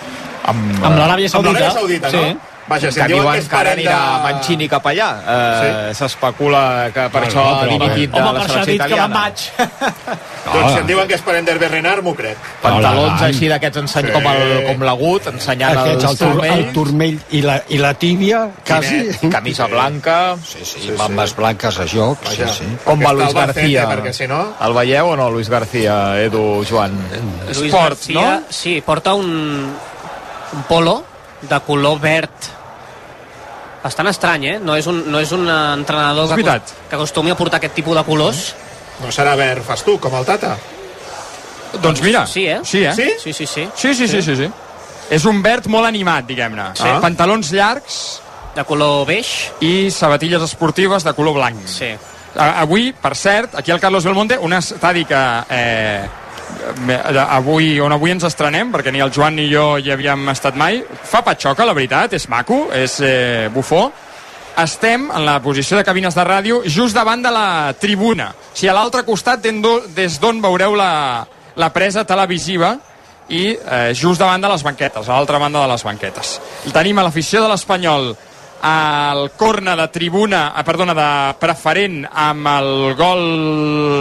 Amb, Amb l'Aràbia Amb l'Aràbia Saudita. Saudita, Sí. Vaja, si que diuen diuen que que ara anirà de... Mancini cap allà. Eh, S'especula que per això ha dimitit de Home, la per això ha selecció dit que me'n italiana. vaig. Doncs si em diuen que és parent d'Hervé Renard, m'ho crec. Pantalons així d'aquests enseny Sí. com, el, com l'agut, ensenyant Aquests, el, els tur, el turmell i la, i la tíbia, quasi. camisa blanca. Sí, sí, sí, mambes blanques a joc. Sí, Vaja. sí. Com va Luis García? perquè si no- El veieu o no, Luis García, Edu, Joan? Luis Esport, García, no? Sí, porta un, un polo de color verd bastant estrany, eh? No és un, no és un entrenador És que, que acostumi a portar aquest tipus de colors. No serà verd festuc, com el Tata. Doncs mira, Sí, eh? Sí, eh? Sí? Sí, sí, sí. Sí, sí, sí, sí, sí. És un verd molt animat, diguem-ne. Sí. Pantalons llargs De color beix. i sabatilles esportives de color blanc. Sí. A- Avui, per cert, aquí al Carlos Belmonte, un estadi que eh, eh, avui, on avui ens estrenem, perquè ni el Joan ni jo hi havíem estat mai. Fa patxoca, la veritat, és maco, és eh, bufó. Estem en la posició de cabines de ràdio just davant de la tribuna. O sigui, a l'altre costat des d'on veureu la, la presa televisiva i eh, just davant de les banquetes, a l'altra banda de les banquetes. Tenim a l'afició de l'Espanyol al corna de tribuna, eh, perdona, de preferent amb el gol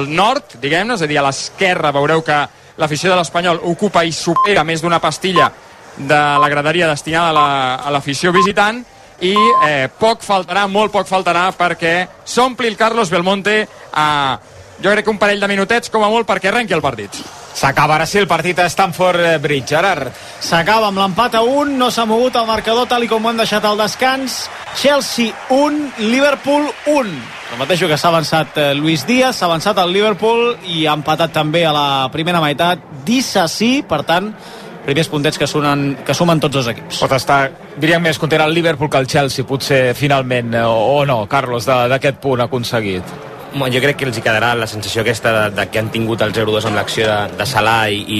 nord, diguem-ne, és a dir, a l'esquerra veureu que l'afició de l'Espanyol ocupa i supera més d'una pastilla de la graderia destinada a la- a l'afició visitant i eh, poc faltarà, molt poc faltarà perquè s'ompli el Carlos Belmonte a jo crec que un parell de minutets com a molt perquè arrenqui el partit. S'acaba ara sí el partit a Stamford Bridge, Gerard. S'acaba amb l'empat a 1, no s'ha mogut el marcador tal i com ho hem deixat al descans. Chelsea 1, Liverpool 1. El mateix que s'ha avançat eh, Luis Díaz, s'ha avançat el Liverpool i ha empatat també a la primera meitat Dissassi, per tant, primers puntets que, sumen, que sumen tots dos equips. Pot estar, diríem, més content el Liverpool que el Chelsea, potser finalment, eh, o, o no, Carlos, d'aquest punt aconseguit. Bueno, jo crec que els hi quedarà la sensació aquesta de, de que han tingut el 0-2 amb l'acció de, de Salah i, i,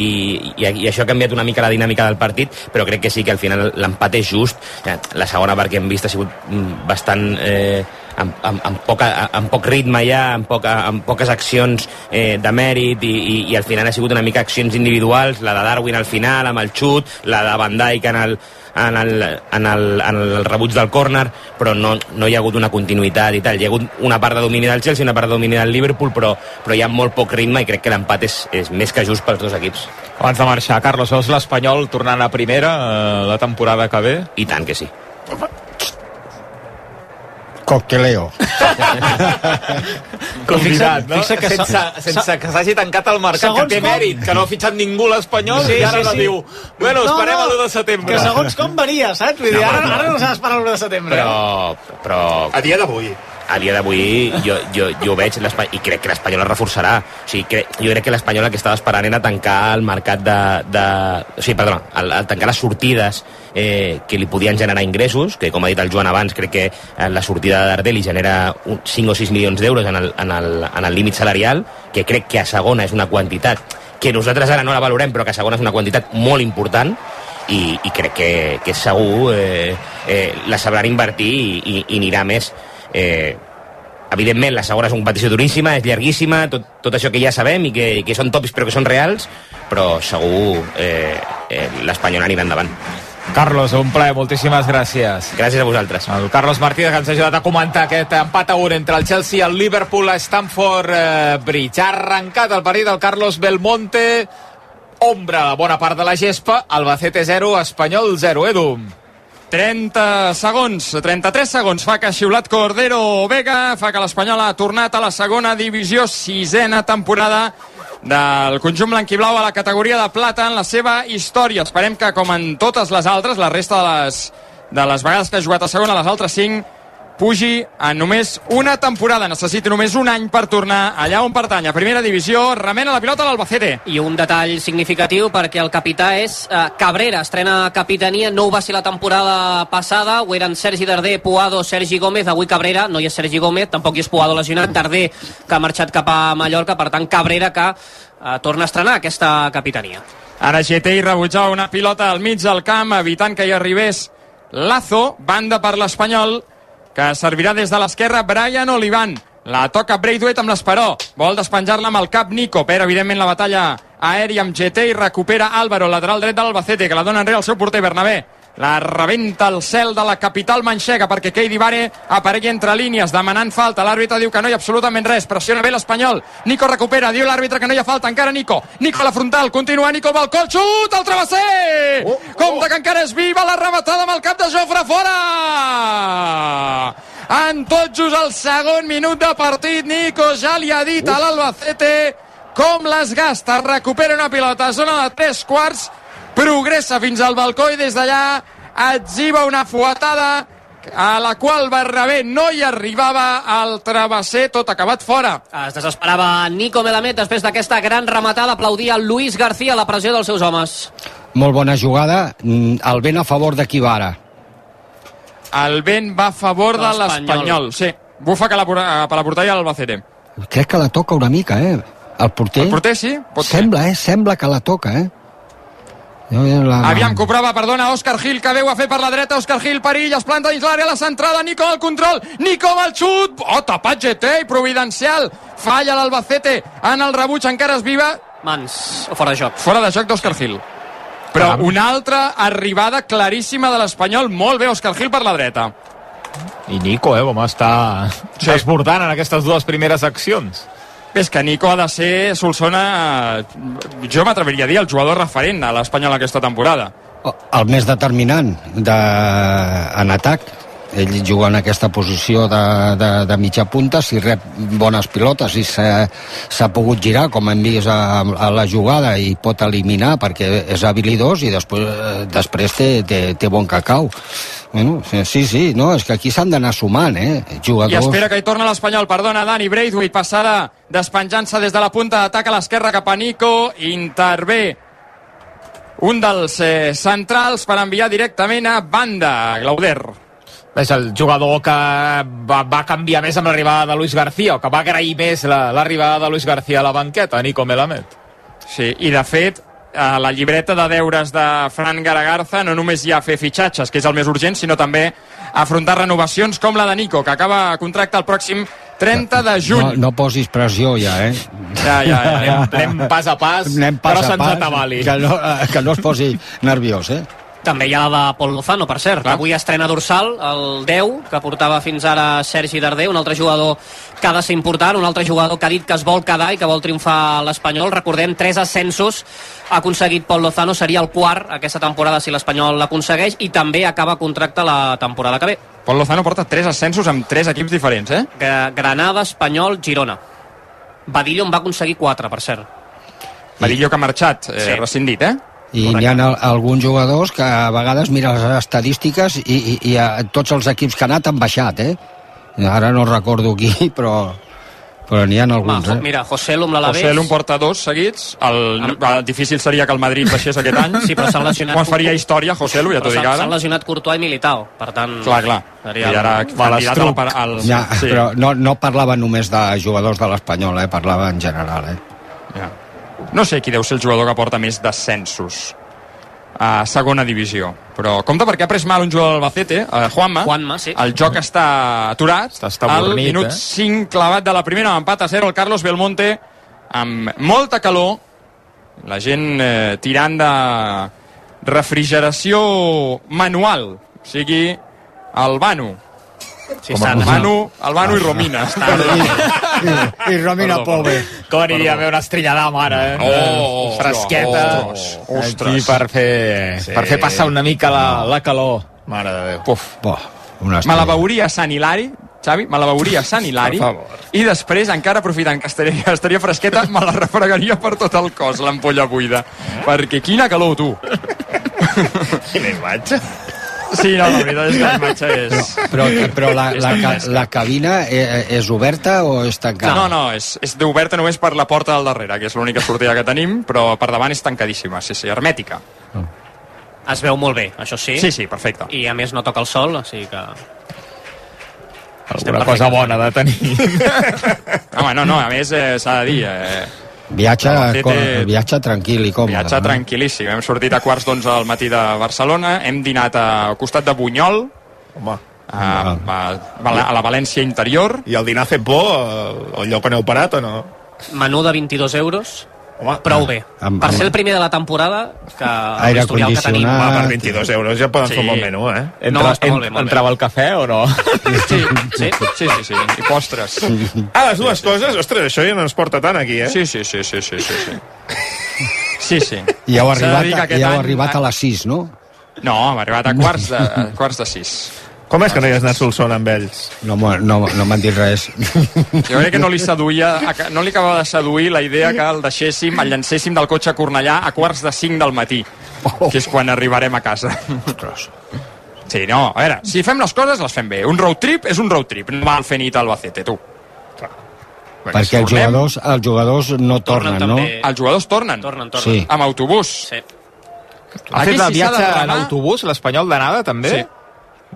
i, i, això ha canviat una mica la dinàmica del partit, però crec que sí que al final l'empat és just. La segona part que hem vist ha sigut mm, bastant... Eh, amb, amb, amb, poca, amb poc ritme ja, amb, poca, amb poques accions eh, de mèrit i, i, i al final ha sigut una mica accions individuals, la de Darwin al final amb el xut, la de Van Dijk en el, en el, en el, en el rebuig del córner, però no, no hi ha hagut una continuïtat i tal. Hi ha hagut una part de domini del Chelsea, una part de domini del Liverpool, però, però hi ha molt poc ritme i crec que l'empat és, és més que just pels dos equips. Abans de marxar, Carlos, veus l'Espanyol tornant a primera eh, la temporada que ve? I tant que sí. Cocteleo. Convidat, no? fixa't que sense, s'ha- sense que s'hagi tancat el mercat, Segons que té com- mèrit, que no ha fitxat ningú l'Espanyol, Sí, i ara sí, no sí. diu, bueno, esperem a l'1 de setembre. Que segons com venia, saps? Vull dir, No, ara, no. ara no s'ha d'esperar l'1 de setembre. Però, però A dia d'avui. A dia d'avui jo, jo, jo veig i crec que l'Espanyol es reforçarà. O sigui, crec, jo crec que l'Espanyol que estava esperant era tancar el mercat de, de o sigui, perdona, el, el tancar les sortides eh, que li podien generar ingressos que com ha dit el Joan abans, crec que eh, la sortida de Dardé li genera un, 5 o 6 milions d'euros en el, en, el, en el límit salarial que crec que a segona és una quantitat que nosaltres ara no la valorem però que a segona és una quantitat molt important i, i crec que, que segur eh, eh, la sabran invertir i, i, i anirà més eh, evidentment la segona és una competició duríssima, és llarguíssima, tot, tot això que ja sabem i que, que són tòpics però que són reals, però segur eh, eh, l'Espanyol anirà endavant. Carlos, un plaer, moltíssimes gràcies. Gràcies a vosaltres. El Carlos Martínez que ens ha ajudat a comentar aquest empat a 1 entre el Chelsea i el Liverpool a Stamford eh, Bridge. Ha arrencat el partit del Carlos Belmonte, ombra a bona part de la gespa, Albacete 0, Espanyol 0, Edu. 30 segons, 33 segons fa que ha xiulat Cordero Vega, fa que l'Espanyol ha tornat a la segona divisió, sisena temporada del conjunt blanquiblau a la categoria de plata en la seva història. Esperem que, com en totes les altres, la resta de les, de les vegades que ha jugat a segona, les altres 5, pugi en només una temporada. Necessita només un any per tornar allà on pertany. A primera divisió, remena la pilota l'Albacete. I un detall significatiu perquè el capità és eh, Cabrera, estrena capitania, no ho va ser la temporada passada, ho eren Sergi Darder, Puado, Sergi Gómez, avui Cabrera, no hi és Sergi Gómez, tampoc hi és Puado lesionat, Darder que ha marxat cap a Mallorca, per tant Cabrera que eh, torna a estrenar aquesta capitania. Ara GTI rebutjava una pilota al mig del camp, evitant que hi arribés Lazo, banda per l'Espanyol, que servirà des de l'esquerra Brian Olivan. La toca Braithwaite amb l'Esperó. Vol despenjar-la amb el cap Nico. Però, evidentment, la batalla aèria amb GT i recupera Álvaro, lateral dret de l'Albacete, que la dona enrere al seu porter Bernabé. La rebenta el cel de la capital manxega perquè Keidi Vare aparegui entre línies demanant falta. L'àrbitre diu que no hi ha absolutament res. Pressiona bé l'Espanyol. Nico recupera. Diu l'àrbitre que no hi ha falta. Encara Nico. Nico a la frontal. Continua Nico balcó. El xut al travesser. Oh, oh. Compte que encara és viva la rematada amb el cap de Jofre fora. En tot just el segon minut de partit, Nico ja li ha dit a l'Albacete com les gasta. Recupera una pilota a zona de tres quarts, progressa fins al balcó i des d'allà etziba una fuetada a la qual Bernabé no hi arribava al travesser, tot acabat fora. Es desesperava Nico Melamed després d'aquesta gran rematada, aplaudia Luis García la pressió dels seus homes. Molt bona jugada, mm, el vent a favor de Kibara. El vent va a favor de L'Espanyol. sí. Bufa que la, per la porteria l'Albacete. Crec que la toca una mica, eh? El porter? El porter sí, pot ser. Sembla, eh? Sembla que la toca, eh? Jo, la, Aviam prova, perdona, Òscar Gil, que veu a fer per la dreta, Òscar Gil, perill, es planta dins l'àrea, la centrada, Nico al control, Nico amb el xut, oh, tapat GT, i providencial, falla l'Albacete, en el rebuig encara es viva, Mans, o fora de joc. fora de joc d'Òscar Gil. Però una altra arribada claríssima de l'Espanyol, molt bé, Òscar Gil per la dreta. I Nico, eh, com està sí. desbordant en aquestes dues primeres accions. És que Nico ha de ser, Solsona, eh, jo m'atreviria a dir, el jugador referent a l'Espanyol aquesta temporada. el més determinant de, en atac ell juga en aquesta posició de, de, de mitja punta si rep bones pilotes i s'ha pogut girar com hem vist a, a la jugada i pot eliminar perquè és habilidós i després, eh, després té, té, té bon cacau bueno, sí, sí, no, és que aquí s'han d'anar sumant eh? I jugadors espera que hi torna l'Espanyol, perdona, Dani Braithwaite, passada despenjant-se des de la punta d'atac a l'esquerra cap a Nico, intervé un dels eh, centrals per enviar directament a banda, Glauder. És el jugador que va, va canviar més amb l'arribada de Luis García, o que va agrair més la- l'arribada de Luis García a la banqueta, Nico Melamed. Sí, i de fet, a la llibreta de deures de Fran Garagarza no només hi ha fer fitxatges, que és el més urgent, sinó també afrontar renovacions com la de Nico, que acaba contracte el pròxim 30 de juny. no, no posis pressió ja, eh? Ja, ja, ja. Anem, anem pas a pas, Anem pas però a sense pas, atabali. que no, que no es posi nerviós, eh? També hi ha la de Pol Lozano, per cert. Clar. Avui estrena dorsal, el 10, que portava fins ara Sergi Darder, un altre jugador que ha de ser important, un altre jugador que ha dit que es vol quedar i que vol triomfar a l'Espanyol. Recordem, tres ascensos ha aconseguit Pol Lozano, seria el quart aquesta temporada si l'Espanyol l'aconsegueix i també acaba contracte la temporada que ve. Pol Lozano porta tres ascensos amb tres equips diferents, eh? Gra- Granada, Espanyol, Girona. Badillo en va aconseguir quatre, per cert. Badillo que ha marxat, eh, Sí. rescindit, eh? I hi ha al- alguns jugadors que a vegades mira les estadístiques i, i, i a tots els equips que han anat han baixat, eh? Ara no recordo qui, però, però n'hi ha Va, alguns, jo- eh? mira, José Lum l'Alavés... José Lum porta dos seguits. El, el difícil seria que el Madrid baixés aquest any. Sí, però s'han lesionat... Quan faria història, José Lu, ja t'ho Però dic s'han- ara. S'han lesionat Courtois i Militao, per tant... Clar, clar. Seria I ara candidat al, al, Ja, sí. però no, no parlava només de jugadors de l'Espanyol, eh? parlava en general. Eh? Ja. No sé qui deu ser el jugador que porta més descensos a segona divisió. Però compte perquè ha pres mal un jugador del Albacete, eh, Juanma. Juanma, sí. El joc està aturat. Està, està al bornit, minut eh? 5 clavat de la primera, empat a 0 el Carlos Belmonte, amb molta calor, la gent eh, tirant de refrigeració manual, o sigui, el Banu. Sí, Com estan- el Banu, el Banu i Romina. I, i Romina Perdó, Pove. Com aniria a veure estrella d'am ara, eh? Oh, fresqueta. ostres, Aquí per fer, Sí. per fer passar una mica la, la calor. Mare de Déu. Puf. Bo, una Me la veuria a Sant Hilari, Xavi, me la veuria a Sant Hilari, Per favor. i després, encara aprofitant que estaria, que estaria fresqueta, me la refregaria per tot el cos, l'ampolla buida. Perquè quina calor, tu! Quina imatge. Sí, no, la veritat és que la imatge és... Però, però la, És la, ca, dantesca. la cabina eh, és oberta o és tancada? No, no, és, és d'oberta només per la porta del darrere, que és l'única sortida que tenim, però per davant és tancadíssima, sí, sí, hermètica. Es veu molt bé, això sí. Sí, sí, perfecte. I a més no toca el sol, o sigui que... Alguna cosa bona de tenir. Home, no, no, a més eh, s'ha de dir... Eh, Viatge, Albacete- co- viatge tranquil i còmode. Viatge no? tranquil·líssim. Hem sortit a quarts d'onze del matí de Barcelona, hem dinat a, al costat de Bunyol, Home. a, a, a, la, València interior. I el dinar ha fet por, el, el lloc on heu parat o no? Menú de 22 euros, Home, prou bé. Amb- per ser el primer de la temporada, que Aire l'historial que tenim... home, per 22 euros ja poden Sí. fer un bon menú, eh? No, està molt bé, molt bé. entrava el cafè o no? Sí, sí, sí, sí, sí. I postres. Ah, les dues coses? Ostres, això ja no ens porta tant aquí, eh? Sí, sí, sí, sí, sí, sí. Sí, sí. sí. I heu arribat, i heu any- arribat a les 6, no? No, hem arribat a quarts de, a quarts de sis. Com és que no hi has anat Solsona amb ells? No, no, no m'han dit res. Jo crec que no li seduïa, no li acabava de seduir la idea que el deixéssim, el llancéssim del cotxe a Cornellà a quarts de cinc del matí, que és quan arribarem a casa. Sí, no, a veure, si fem les coses, les fem bé. Un road trip és un road trip, no val fer nit al Albacete, tu. Perquè els tornem. jugadors, els jugadors no tornen, no? també. Els jugadors tornen, Tornen, tornen. Sí. amb autobús. Sí. Ha fet el viatge en autobús, l'Espanyol d'anada, també? Sí.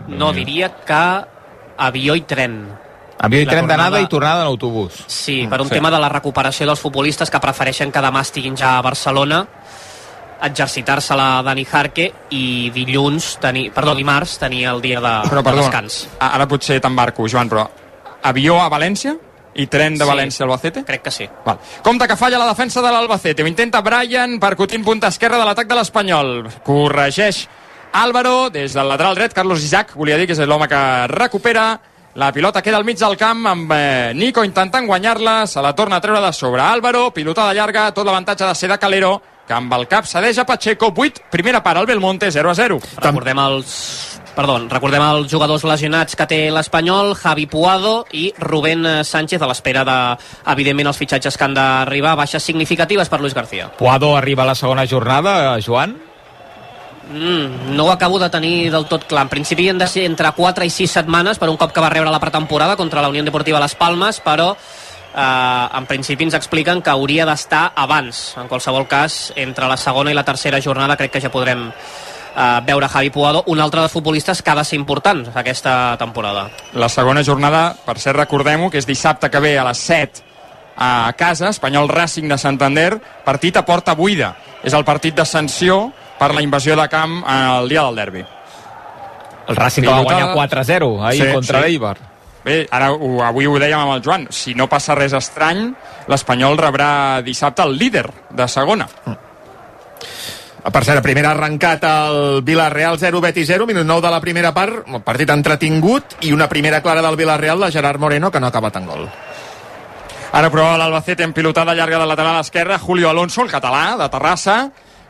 No, diria que avió i tren. Avió i La tren d'anada i tornada en autobús. Sí, per un Sí. tema de la recuperació dels futbolistes que prefereixen que demà estiguin ja a Barcelona exercitar-se a la Dani Jarque i dilluns, tenir, perdó, dimarts tenir el dia de, Però, de perdó, descans. ara potser t'embarco, Joan, però avió a València i tren de Sí. València a Albacete? Crec que sí. Val. Compte que falla la defensa de l'Albacete. Ho intenta Brian, percutint punta esquerra de l'atac de l'Espanyol. Corregeix Álvaro des del lateral dret. Carlos Isaac, volia dir que és l'home que recupera. La pilota queda al mig del camp amb eh, Nico intentant guanyar-la. Se la torna a treure de sobre Álvaro. Pilotada llarga, tot l'avantatge de ser de Calero que amb el cap cedeix a Pacheco 8, primera part al Belmonte 0 a 0 Recordem els Perdó, recordem els jugadors lesionats que té l'Espanyol, Javi Puado i Rubén eh, Sánchez a l'espera de, evidentment, els fitxatges que han d'arribar, baixes significatives per Luis García. Puado arriba a la segona jornada, Joan? Mm, no ho acabo de tenir del tot clar. En principi han de ser entre 4 i 6 setmanes per un cop que va rebre la pretemporada contra la Unió Deportiva Las Palmes, però eh, en principi ens expliquen que hauria d'estar abans. En qualsevol cas, entre la segona i la tercera jornada crec que ja podrem eh, veure Javi Puado, un altre dels futbolistes que ha de ser important aquesta temporada. La segona jornada, per cert, recordem-ho, que és dissabte que ve a les 7 a casa, Espanyol Racing de Santander, partit a porta buida. És el partit de sanció per la invasió de camp el dia del derbi. El Racing que va guanyar 4-0 ahir contra l'Eibar. Bé, ara ho, avui ho dèiem amb el Joan, si no passa res estrany, l'Espanyol rebrà dissabte el líder de segona. Per cert, primer ha arrencat el Villarreal 0, Betis 0, minut 9 de la primera part, un partit entretingut i una primera clara del Villarreal de Gerard Moreno que no ha acabat en gol. Ara prova l'Albacete en pilotada llarga de lateral esquerra, Julio Alonso, el català de Terrassa,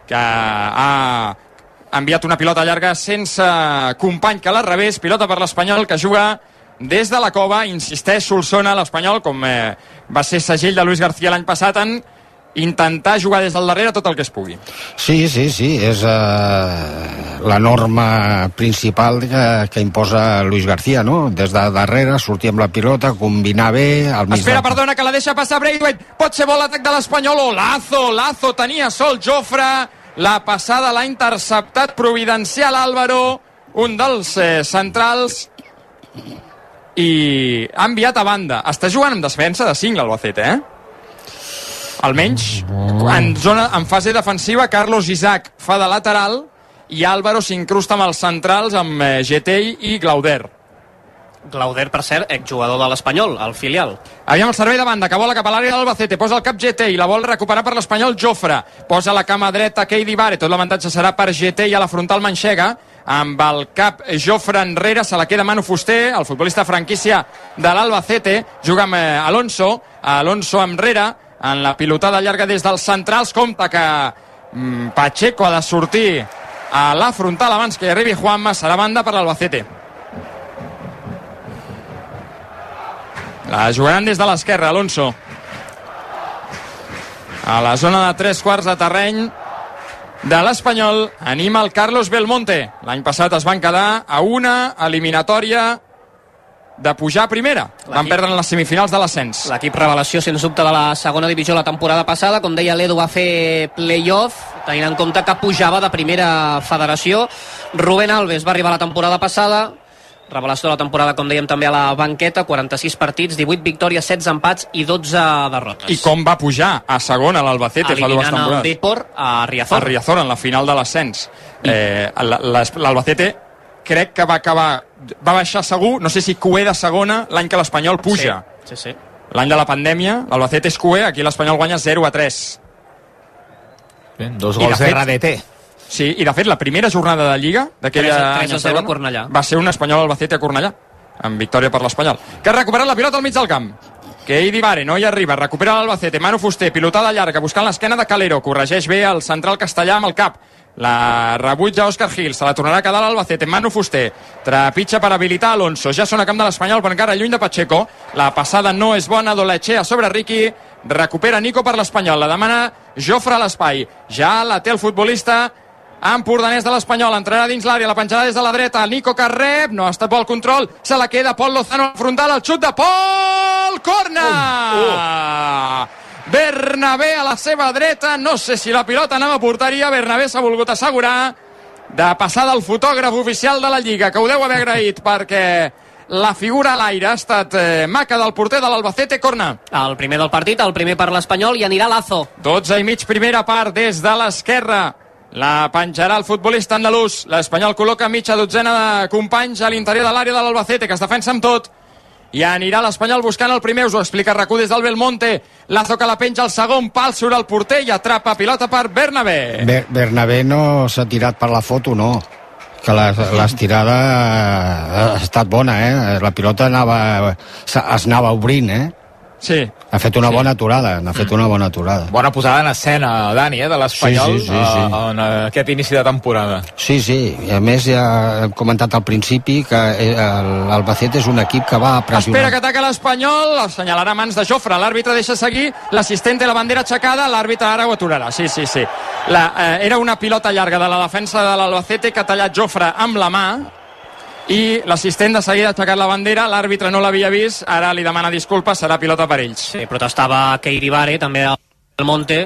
que ha enviat una pilota llarga sense company que la revés, pilota per l'Espanyol que juga des de la cova, insisteix Solsona, l'Espanyol, com eh, va ser segell de Luis García l'any passat, en intentar jugar des del darrere tot el que es pugui. Sí, sí, sí, és eh, la norma principal que, que imposa Luis García, no? Des de darrere, sortir amb la pilota, combinar bé... Al mig Espera, del- perdona, que la deixa passar Braithwaite. Pot ser bo l'atac de l'Espanyol. Oh, Lazo, Lazo, tenia sol Jofre. La passada l'ha interceptat Providencial Álvaro, un dels eh, centrals, i ha enviat a banda. Està jugant amb defensa de 5 l'Albacete, eh? Almenys en, zona, en fase defensiva, Carlos Isaac fa de lateral i Álvaro s'incrusta amb els centrals amb eh, Getell i Glauder. Glauder, per cert, exjugador de l'Espanyol, al filial. Aviam el servei de banda, que vola cap a l'àrea de l'Albacete, posa el cap GT i la vol recuperar per l'Espanyol Jofre. Posa la cama dreta Keidi Vare, tot l'avantatge serà per GT i a la frontal Manxega. Amb el cap Jofre enrere, se la queda Manu Fuster, el futbolista franquícia de l'Albacete. Juga amb eh, Alonso, Alonso enrere, en la pilotada llarga des dels centrals. Compte que mm, Pacheco ha de sortir a la frontal abans que arribi Juanma, serà banda per l'Albacete. La jugaran des de l'esquerra, Alonso. A la zona de tres quarts de terreny de l'Espanyol anima el Carlos Belmonte. L'any passat es van quedar a una eliminatòria de pujar a primera. Van perdre en les semifinals de l'ascens. L'equip revelació, sens dubte, de la segona divisió la temporada passada. Com deia l'Edu, va fer play-off, tenint en compte que pujava de primera federació. Rubén Alves va arribar la temporada passada, revelació de la temporada, com dèiem, també a la banqueta, 46 partits, 18 victòries, 16 empats i 12 derrotes. I com va pujar a segona l'Albacete fa dues Eliminant el temporades. Depor a Riazor. a Riazor en la final de l'ascens. Eh, la- la- L'Albacete crec que va acabar va baixar segur, no sé si QE de segona l'any que l'Espanyol puja. Sí, sí. L'any de la pandèmia, l'Albacete és QE, aquí l'Espanyol guanya 0 a 3. Ben, dos gols de de, fet- RDT. Sí, i de fet la primera jornada de Lliga d'aquella 3 a 0 a Cornellà. va ser un Espanyol Albacete a Cornellà amb victòria per l'Espanyol que ha recuperat la pilota al mig del camp que Eidi Vare no hi arriba, recupera l'Albacete Manu Fuster, pilotada llarga, buscant l'esquena de Calero corregeix bé el central castellà amb el cap la rebutja Òscar Gil se la tornarà a quedar l'Albacete, Manu Fuster trepitja per habilitar Alonso. Ja són a camp de l'Espanyol però encara lluny de Pacheco. La passada no és bona, Dolechea sobre Riqui recupera Nico per l'Espanyol. La demana Jofre a l'espai. Ja la té el futbolista empordanès de l'Espanyol, entrarà dins l'àrea, la penjada des de la dreta, Nico que rep, no ha estat bo el control, se la queda Pol Lozano al frontal, el xut de Pol, corna! Bernabé a la seva dreta, no sé si la pilota anava a porteria, Bernabé s'ha volgut assegurar de passar del fotògraf oficial de la Lliga, que ho deu haver agraït perquè la figura a l'aire. Ha estat eh, maca del porter de l'Albacete, corna. El primer del partit, el primer per l'Espanyol, i anirà Lazo. 12 i mig primera part des de l'esquerra. La penjarà el futbolista andalús. L'Espanyol col·loca mitja dotzena de companys a l'interior de l'àrea de l'Albacete, que es defensa amb tot. I anirà l'Espanyol buscant el primer, us ho explica RAC1 des del Belmonte. Lazo que la penja al segon pal, surt el porter i atrapa pilota per Bernabé. Ber Bernabé no s'ha tirat per la foto, no. Que l'estirada ha estat bona, eh? La pilota anava, es anava obrint, eh? Sí. Ha fet una Sí. bona aturada, n'ha fet una bona aturada. Bona posada en escena, Dani, eh, de l'Espanyol Sí, sí, sí, sí. eh, en aquest inici de temporada. Sí, sí, i a més ja hem comentat al principi que eh, l'Albacete és un equip que va a pressionar. Espera que ataca l'Espanyol, assenyalarà mans de Jofre, l'àrbitre deixa seguir, l'assistent té la bandera aixecada, l'àrbitre ara ho aturarà, sí, sí, sí. La, eh, era una pilota llarga de la defensa de l'Albacete que ha tallat Jofre amb la mà, i l'assistent de seguida ha aixecat la bandera, l'àrbitre no l'havia vist, ara li demana disculpes, serà pilota per ells. Sí, protestava Keiri Vare, també del Monte,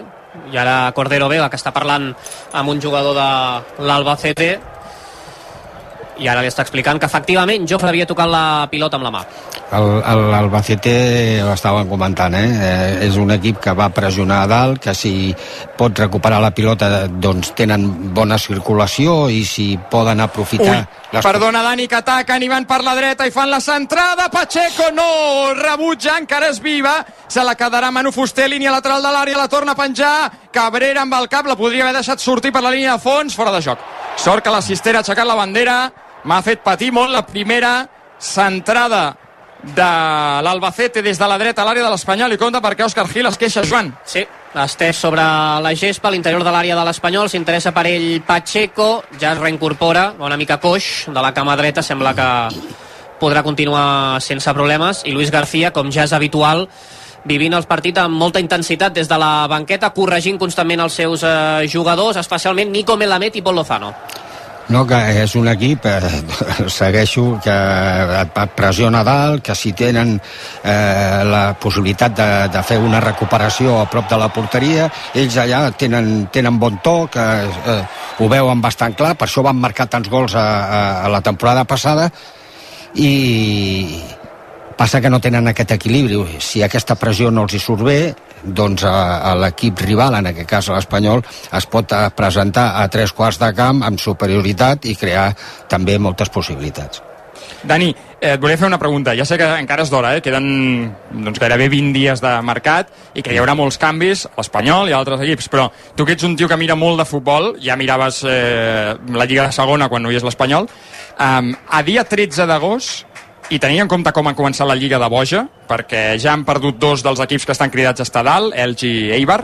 i ara Cordero Vega, que està parlant amb un jugador de l'Albacete, i ara li està explicant que efectivament Jofre havia tocat la pilota amb la mà. El- el- L'Albacete, ho estàvem comentant, eh? eh? és un equip que va pressionar a dalt, que si pot recuperar la pilota doncs tenen bona circulació i si poden aprofitar... Ui, perdona Dani, que ataquen i van per la dreta i fan la centrada, Pacheco no, rebutja, encara és viva, se la quedarà Manu Fuster, línia lateral de l'àrea, la torna a penjar, Cabrera amb el cap, la podria haver deixat sortir per la línia de fons, fora de joc. Sort que l'assistent ha aixecat la bandera, m'ha fet patir molt la primera centrada de l'Albacete des de la dreta a l'àrea de l'Espanyol i compta perquè Òscar Gil es queixa, Joan. Sí, estès sobre la gespa l'interior de l'àrea de l'Espanyol, s'interessa per ell Pacheco, ja es reincorpora, una mica coix de la cama dreta, sembla que podrà continuar sense problemes, i Luis García, com ja és habitual, vivint els partits amb molta intensitat des de la banqueta, corregint constantment els seus eh, jugadors, especialment Nico Melamed i Pol Lozano. No, que és un equip, eh, segueixo, que pressiona dalt, que si tenen eh, la possibilitat de, de fer una recuperació a prop de la porteria, ells allà tenen, tenen bon to, que eh, ho veuen bastant clar, per això van marcar tants gols a, a, a la temporada passada, i passa que no tenen aquest equilibri. Si aquesta pressió no els hi surt bé, doncs a, a l'equip rival, en aquest cas l'Espanyol, es pot eh, presentar a tres quarts de camp amb superioritat i crear també moltes possibilitats. Dani, eh, et volia fer una pregunta. Ja sé que encara és d'hora, eh? queden doncs, gairebé 20 dies de mercat i que hi haurà molts canvis, l'Espanyol i altres equips, però tu que ets un tio que mira molt de futbol, ja miraves eh, la Lliga de Segona quan no hi és l'Espanyol, um, a dia 13 d'agost i tenint en compte com ha començat la Lliga de Boja, perquè ja han perdut dos dels equips que estan cridats a estar dalt, Elx i Eibar,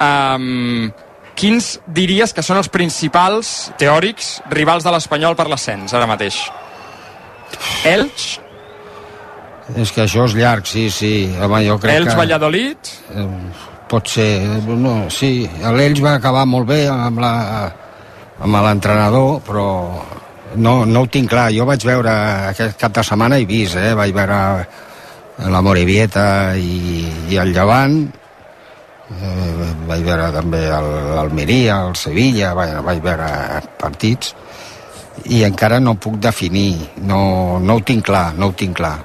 um, quins diries que són els principals teòrics rivals de l'Espanyol per l'ascens ara mateix? Elx, És que això és llarg, sí, sí. Home, jo crec Elx que... Valladolid, Eh, pot ser, no, sí, l'Elx va acabar molt bé amb la amb l'entrenador, però no, no ho tinc clar. Jo vaig veure aquest cap de setmana i vist, eh? vaig veure la Morevieta i, i el Llevant, eh, vaig veure també el- l'Almeria, el Sevilla, vaig, vaig veure partits i encara no puc definir, no, no ho tinc clar, no ho tinc clar.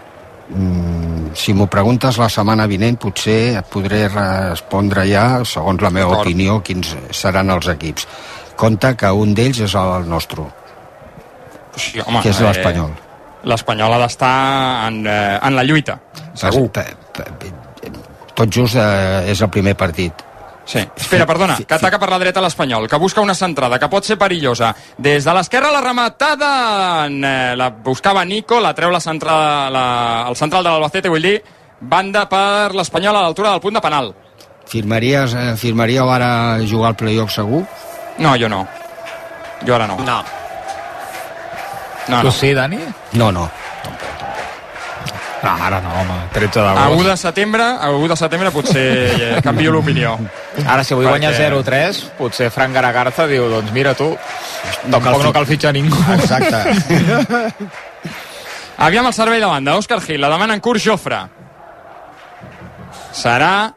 Mm, si m'ho preguntes la setmana vinent potser et podré respondre ja, segons la meva opinió, quins seran els equips. Compte que un d'ells és el nostre, sí, home, que és eh, l'Espanyol. l'Espanyol ha d'estar en, eh, en la lluita, segur. Pe- pe- pe- Tot just eh, és el primer partit. Sí. Espera, perdona, que ataca per la dreta l'Espanyol, que busca una centrada, que pot ser perillosa. Des de l'esquerra la rematada, en, eh, la buscava Nico, la treu la centrada, la, el central de l'Albacete, vull dir, banda per l'Espanyol a l'altura del punt de penal. Firmaries, eh, firmaríeu ara jugar al playoff segur? No, jo no. Jo ara no. No. No, Tu no. sí, Dani? No, no. No, ara no, home. 13 A 1 d'agost. de setembre, a 1 de setembre potser eh, canvio l'opinió. Ara, si avui guanya Perquè- 0-3, potser Frank Garagarza diu, doncs mira tu, tampoc no cal fitxar ningú. Exacte. Aviam el servei de banda, Òscar Gil, la demana en curs Jofre. Serà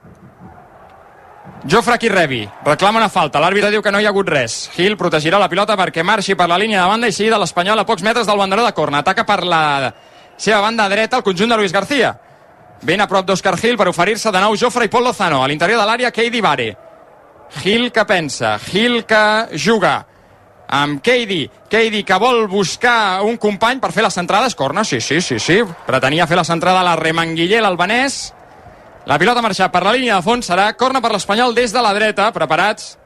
Jofre qui rebi. Reclama una falta. L'àrbitre diu que no hi ha hagut res. Gil protegirà la pilota perquè marxi per la línia de banda i sigui de l'Espanyol a pocs metres del banderó de corna. Ataca per la seva banda dreta al conjunt de Luis García. Ben a prop d'Òscar Gil per oferir-se de nou Jofre i Pol Lozano. A l'interior de l'àrea, Keidi Vare. Gil que pensa, Gil que juga amb Keidi, Keidi que vol buscar un company per fer les centrades, corna, sí, sí, sí, sí, pretenia fer la centrada a la Remanguiller, l'albanès, la pilota ha marxat per la línia de fons, serà corna per l'Espanyol des de la dreta, preparats.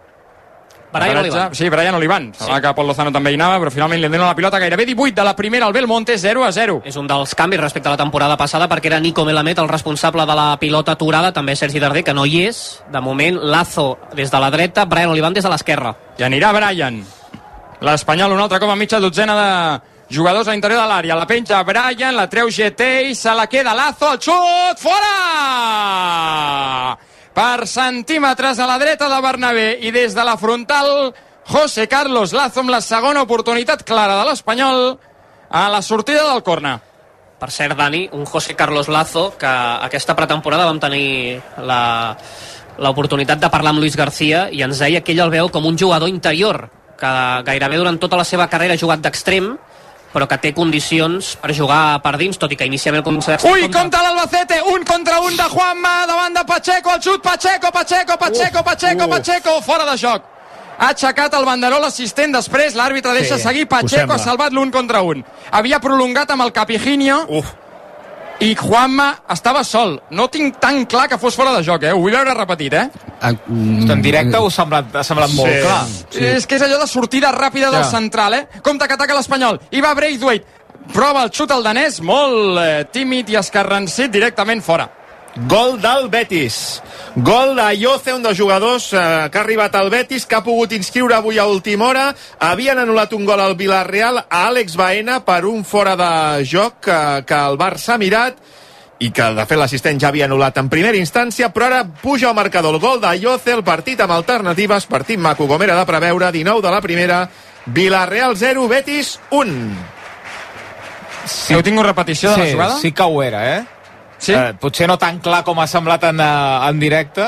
Brian Olivan. Sí, Brian Olivan. Semblava que Pol Lozano també hi anava, però finalment li donen la pilota gairebé 18 de la primera al Belmonte, 0 a 0. És un dels canvis respecte a la temporada passada perquè era Nico Melamed el responsable de la pilota aturada, també Sergi Darder, que no hi és. De moment, Lazo des de la dreta, Brian Olivan des de l'esquerra. I anirà Brian. L'Espanyol un altre cop a mitja dotzena de jugadors a l'interior de l'àrea. La penja Brian, la treu GT i se la queda Lazo, el xut, fora! Per centímetres a la dreta de Bernabé i des de la frontal José Carlos Lazo amb la segona oportunitat clara de l'Espanyol a la sortida del corna. Per cert, Dani, un José Carlos Lazo, que aquesta pretemporada vam tenir la l'oportunitat de parlar amb Luis García i ens deia que ell el veu com un jugador interior, que gairebé durant tota la seva carrera ha jugat d'extrem, però que té condicions per jugar per dins, tot i que inicialment comença d'extrem. Ui, compta l'Albacete, un contra un de Juanma, davant de Pacheco, el xut, Pacheco, Pacheco, Pacheco, Pacheco, Pacheco, fora de joc. Ha aixecat el banderó l'assistent, després l'àrbitre deixa Sí, seguir, Pacheco ha salvat l'un contra un. Havia prolongat amb el Capijinho, Uf. I Juanma estava sol. No tinc tan clar que fos fora de joc, eh? Ho vull veure repetit, eh? En directe ho ha semblat, ha semblat molt Sí. clar. Sí. És que és allò de sortida ràpida del Ja. central, eh? Compte que ataca l'Espanyol. I va Braithwaite. Prova el xut al danès, molt eh, tímid i escarrancit, directament fora. Gol del Betis. Gol d'Ayoce, un dels jugadors eh, que ha arribat al Betis, que ha pogut inscriure avui a última hora. Havien anul·lat un gol al Villarreal a Àlex Baena per un fora de joc que, que el Barça ha mirat i que de fet l'assistent ja havia anul·lat en primera instància, però ara puja al marcador el gol d'Ayoce, el partit amb alternatives, partit maco com era de preveure, 19 de la primera, Villarreal 0, Betis 1. Sí. Heu tingut repetició de la sí, jugada? Sí que ho era, eh? Sí? Eh, potser no tan clar com ha semblat en, eh, en directe.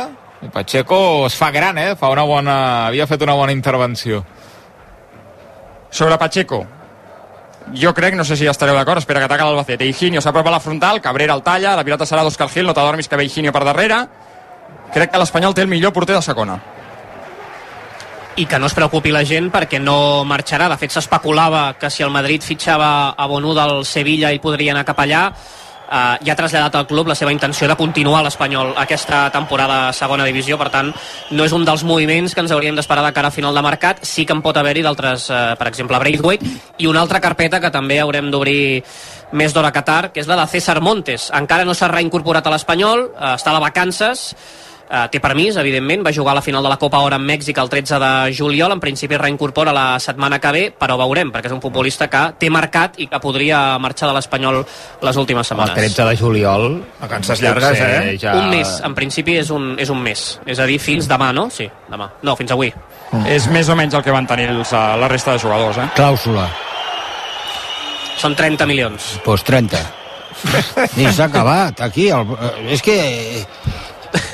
Pacheco es fa gran, eh? Fa una bona... Havia fet una bona intervenció. Sobre Pacheco. Jo crec, no sé si estareu d'acord, espera que ataca l'Albacete. Higinio s'apropa a la frontal, Cabrera el talla, la pilota serà d'Òscar Gil, no t'adormis que ve Higinio per darrere. Crec que l'Espanyol té el millor porter de segona. i que no es preocupi la gent perquè no marxarà. De fet, s'especulava que si el Madrid fitxava a Bonú del Sevilla i podria anar cap allà. Uh, ja ha traslladat al club la seva intenció de continuar l'Espanyol aquesta temporada segona divisió, per tant no és un dels moviments que ens hauríem d'esperar de cara a final de mercat, sí que en pot haver-hi d'altres, uh, per exemple Braithwaite. I una altra carpeta que també haurem d'obrir més d'hora a Qatar, que és la de César Montes. Encara no s'ha reincorporat a l'Espanyol uh, està de vacances Uh, té permís, evidentment, va jugar a la final de la Copa Hora en Mèxic el 13 de juliol, en principi reincorpora la setmana que ve, però veurem, perquè és un futbolista que té marcat i que podria marxar de l'Espanyol les últimes El setmanes. 13 de juliol... Vacances llargues, eh? Ja... Un mes, en principi és un, és un mes, és a dir, fins demà, no? Sí, demà. No, fins avui. És més o menys el que van tenir els, eh, la resta de jugadors, eh? Clàusula. Són 30 milions. Doncs pues 30. I s'ha acabat, aquí. El, eh, és que...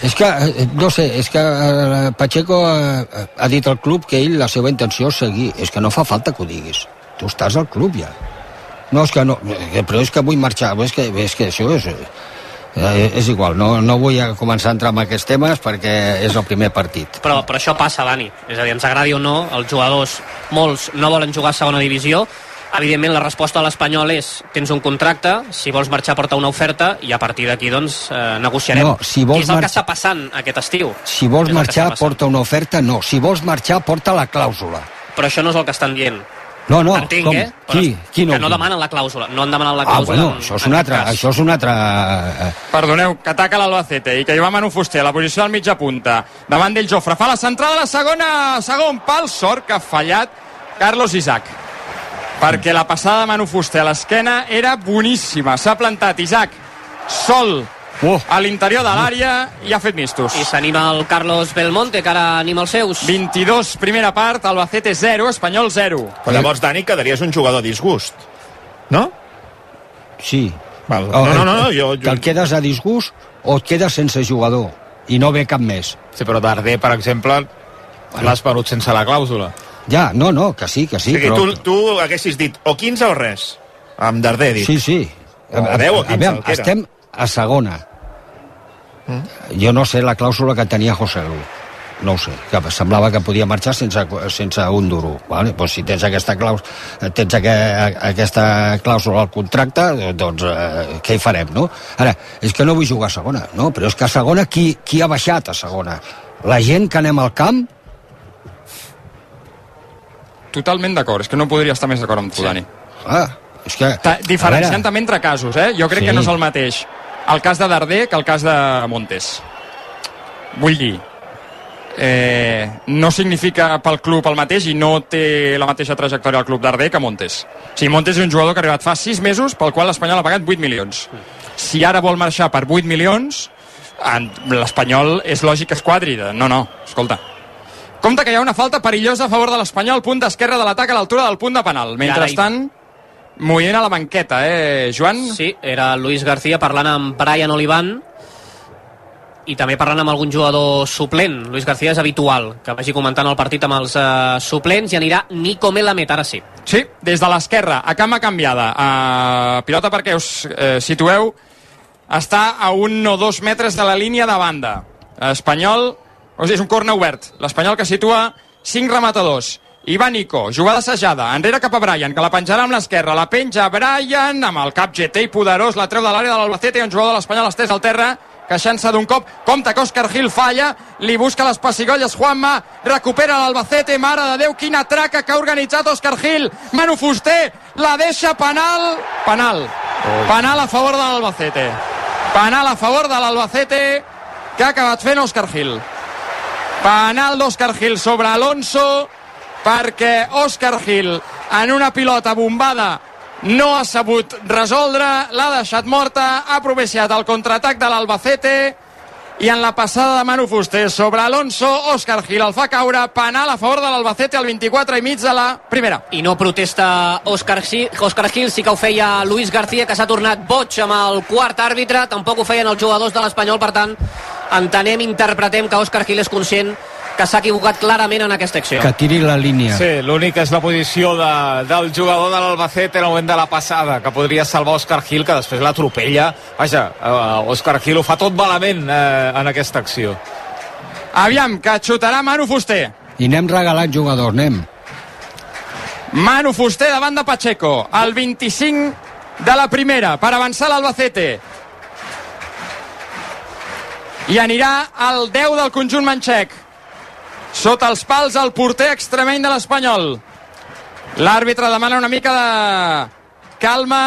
És que, eh, no sé, és que eh, Pacheco eh, ha dit al club que ell la seva intenció és seguir. És que no fa falta que ho diguis. Tu estàs al club ja. No, és que no, però és que vull marxar. És que, és que això és... Eh, és igual, no, no vull començar a entrar en aquests temes perquè és el primer partit. Però, però això passa, Dani. És a dir, ens agradi o no, els jugadors, molts, no volen jugar a segona divisió. Evidentment, la resposta a l'Espanyol és tens un contracte, si vols marxar porta una oferta i a partir d'aquí, doncs, eh, negociarem. No, si vols Què és el marx- que està passant aquest estiu? Si vols marxar, porta una oferta, no. Si vols marxar, porta la clàusula. Però això no és el que estan dient. No, no, Entenc, com? eh? Però Qui? Qui no que no demanen la clàusula. No han demanat la Ah, clàusula. bueno, en- això és un altre... cas. Això és un altre... eh, Perdoneu, que ataca l'Albacete i que hi va Manu Fuster a la posició del mitja punta. Davant d'ell Jofre, fa la centrada la segona, segon pal, sort que ha fallat Carlos Isaac. Perquè la passada de Manu Fuster a l'esquena era boníssima. S'ha plantat Isaac sol Oh. a l'interior de l'àrea i ha fet mistos. I s'anima el Carlos Belmonte, que ara anima els seus. 22, primera part, Albacete 0, Espanyol 0. Però llavors, Dani, quedaries un jugador a disgust. No? Sí. Val. O, No, no, no, no, jo... jo... Te'l quedes a disgust o et quedes sense jugador i no ve cap més. Sí, però Darder, per exemple, l'has venut sense la clàusula. Ja, no, no, que sí, que sí. o sigui, però... tu, tu haguessis dit o 15 o res. Amb Darder, dit. Sí, sí. A 10 o 15, a veure, estem a segona. Jo no sé la clàusula que tenia José Lu. No ho sé, que semblava que podia marxar sense, sense un duro. Vale? Pues si tens aquesta, claus, tens aqu aquesta clàusula al contracte, doncs eh, què hi farem, no? Ara, és que no vull jugar a segona, no? Però és que a segona qui, qui ha baixat a segona? La gent que anem al camp Totalment d'acord, és que no podria estar més d'acord amb tu, sí. Dani. Ah, és que... Ta diferenciant també entre casos, eh? Jo crec Sí. que no és el mateix el cas de Darder que el cas de Montes. Vull dir, eh, no significa pel club el mateix i no té la mateixa trajectòria al club Darder que Montes. O sigui, Montes és un jugador que ha arribat fa 6 mesos pel qual l'Espanyol ha pagat 8 milions. Si ara vol marxar per 8 milions, l'Espanyol és lògic que es quadri. de- No, no, escolta. Compte que hi ha una falta perillosa a favor de l'Espanyol, punt d'esquerra de l'atac a l'altura del punt de penal. Mentrestant, Moient a la banqueta, eh, Joan? Sí, era Luis García parlant amb Brian Olivan i també parlant amb algun jugador suplent. Luis García és habitual que vagi comentant el partit amb els eh, suplents i anirà Nico Melamed, ara sí. Sí, des de l'esquerra, a cama canviada. A pilota perquè us eh, situeu, està a un o dos metres de la línia de banda. Espanyol, o sigui, és un corne obert. L'Espanyol que situa cinc rematadors. I va Nico, jugada assajada, enrere cap a Brian, que la penjarà amb l'esquerra, la penja Brian, amb el cap GT i poderós, la treu de l'àrea de l'Albacete, i un jugador de l'Espanyol estès al terra, queixant-se d'un cop, compte que Òscar Gil falla, li busca les pessigolles Juanma, recupera l'Albacete, mare de Déu, quina traca que ha organitzat Òscar Gil, Manu Fuster, la deixa penal, penal, penal a favor de l'Albacete, penal a favor de l'Albacete, que ha acabat fent Òscar Gil. Penal d'Òscar Gil sobre Alonso, perquè Òscar Gil, en una pilota bombada, no ha sabut resoldre, l'ha deixat morta, ha propiciat el contraatac de l'Albacete, i en la passada de Manu Fuster sobre Alonso, Òscar Gil el fa caure, penal a favor de l'Albacete al 24 i mig de la primera. I no protesta Òscar Gil, Òscar Gil, sí que ho feia Luis García, que s'ha tornat boig amb el quart àrbitre, tampoc ho feien els jugadors de l'Espanyol, per tant, entenem, interpretem que Òscar Gil és conscient que s'ha equivocat clarament en aquesta acció. que tiri la línia. Sí, l'únic és la posició de, del jugador de l'Albacete en el moment de la passada, que podria salvar Òscar Gil, que després l'atropella. Vaja, uh, Òscar Gil ho fa tot malament uh, en aquesta acció. Aviam, que xutarà Manu Fuster. I anem regalant jugadors, anem. Manu Fuster davant de Pacheco, el 25 de la primera, per avançar l'Albacete. I anirà al 10 del conjunt manxec. Sota els pals el porter extremeny de l'Espanyol. L'àrbitre demana una mica de calma.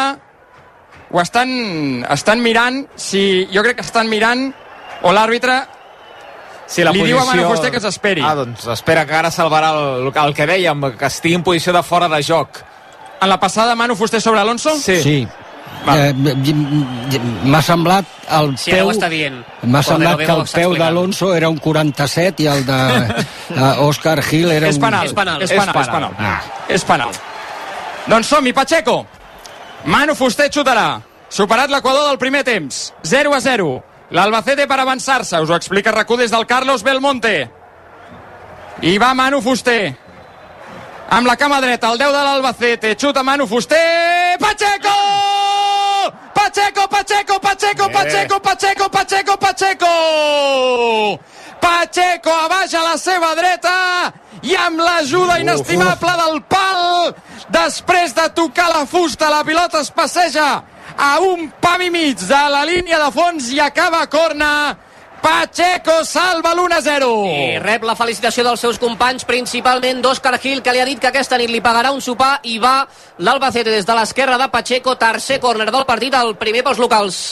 Ho estan, estan mirant, si jo crec que estan mirant, o l'àrbitre Sí, la li posició... diu a Manu Fuster que s'esperi. Ah, doncs espera que ara salvarà el, el que dèiem, que estigui en posició de fora de joc. En la passada Manu Fuster sobre Alonso? Sí. Sí. Eh, M'ha semblat el Sí, peu... dient. M'ha semblat que el peu d'Alonso era un 47 i el d'Òscar Gil era És un... penal, És penal. és penal, és penal. Ah. És penal. Doncs som-hi, Pacheco. Manu Fuster xutarà. Superat l'equador del primer temps. 0 a 0. L'Albacete per avançar-se. Us ho explica RAC1 des del Carlos Belmonte. I va Manu Fuster. Amb la cama dreta, el 10 de l'Albacete. Xuta Manu Fuster. Pacheco! Pacheco, Pacheco, Pacheco, Pacheco, Pacheco, Pacheco, Pacheco! Pacheco a baix a la seva dreta i amb l'ajuda inestimable del pal després de tocar la fusta la pilota es passeja a un pam i mig de la línia de fons i acaba a corna Pacheco salva l'1-0 I rep la felicitació dels seus companys, principalment d'Òscar Gil, que li ha dit que aquesta nit li pagarà un sopar i va l'Albacete des de l'esquerra de Pacheco, tercer córner del partit, el primer pels locals.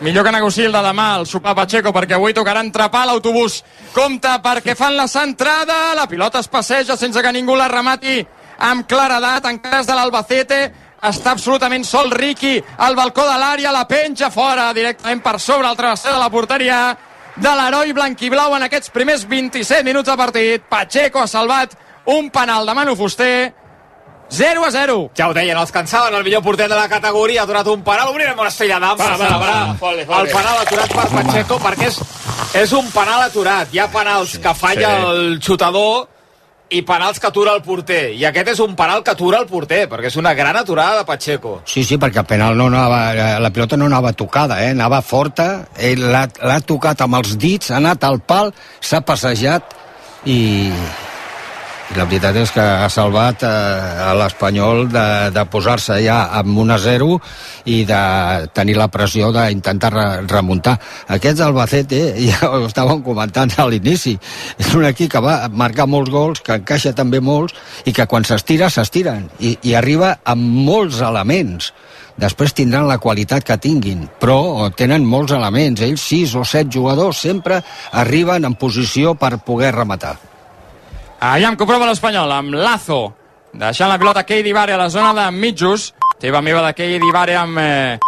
Millor que negociï el de demà, el sopar Pacheco, perquè avui tocarà entrapar l'autobús. Compte, perquè fan la centrada, la pilota es passeja sense que ningú la remati amb claredat, en cas de l'Albacete, està absolutament sol Ricky al balcó de l'àrea, la penja fora directament per sobre el travesser de la porteria de l'heroi blanquiblau en aquests primers 27 minuts de partit. Pacheco ha salvat un penal de Manu Fuster, 0 a 0. Ja ho deien, els cansaven, el millor porter de la categoria ha aturat un penal, obrirem una per Va, va, va, fole. el penal aturat per Pacheco perquè és, és un penal aturat hi ha penals que falla sí. el xutador i penals que atura el porter. I aquest és un penal que atura el porter, perquè és una gran aturada de Pacheco. Sí, sí, perquè el penal no anava, eh, la pilota no anava tocada, eh? anava forta, l'ha tocat amb els dits, ha anat al pal, s'ha passejat i, i la veritat és que ha salvat eh, a l'Espanyol de, de posar-se ja amb 1 a 0 i de tenir la pressió d'intentar re remuntar. Aquests Albacete, ja ho estàvem comentant a l'inici, és un equip que va marcar molts gols, que encaixa també molts i que quan s'estira, s'estiren i, i arriba amb molts elements després tindran la qualitat que tinguin, però tenen molts elements. Ells, sis o set jugadors, sempre arriben en posició per poder rematar. Aviam que ho prova l'Espanyol amb Lazo deixant la pilota Keidi Vare a la zona de mitjos. Teva meva de Keidi Vare amb eh,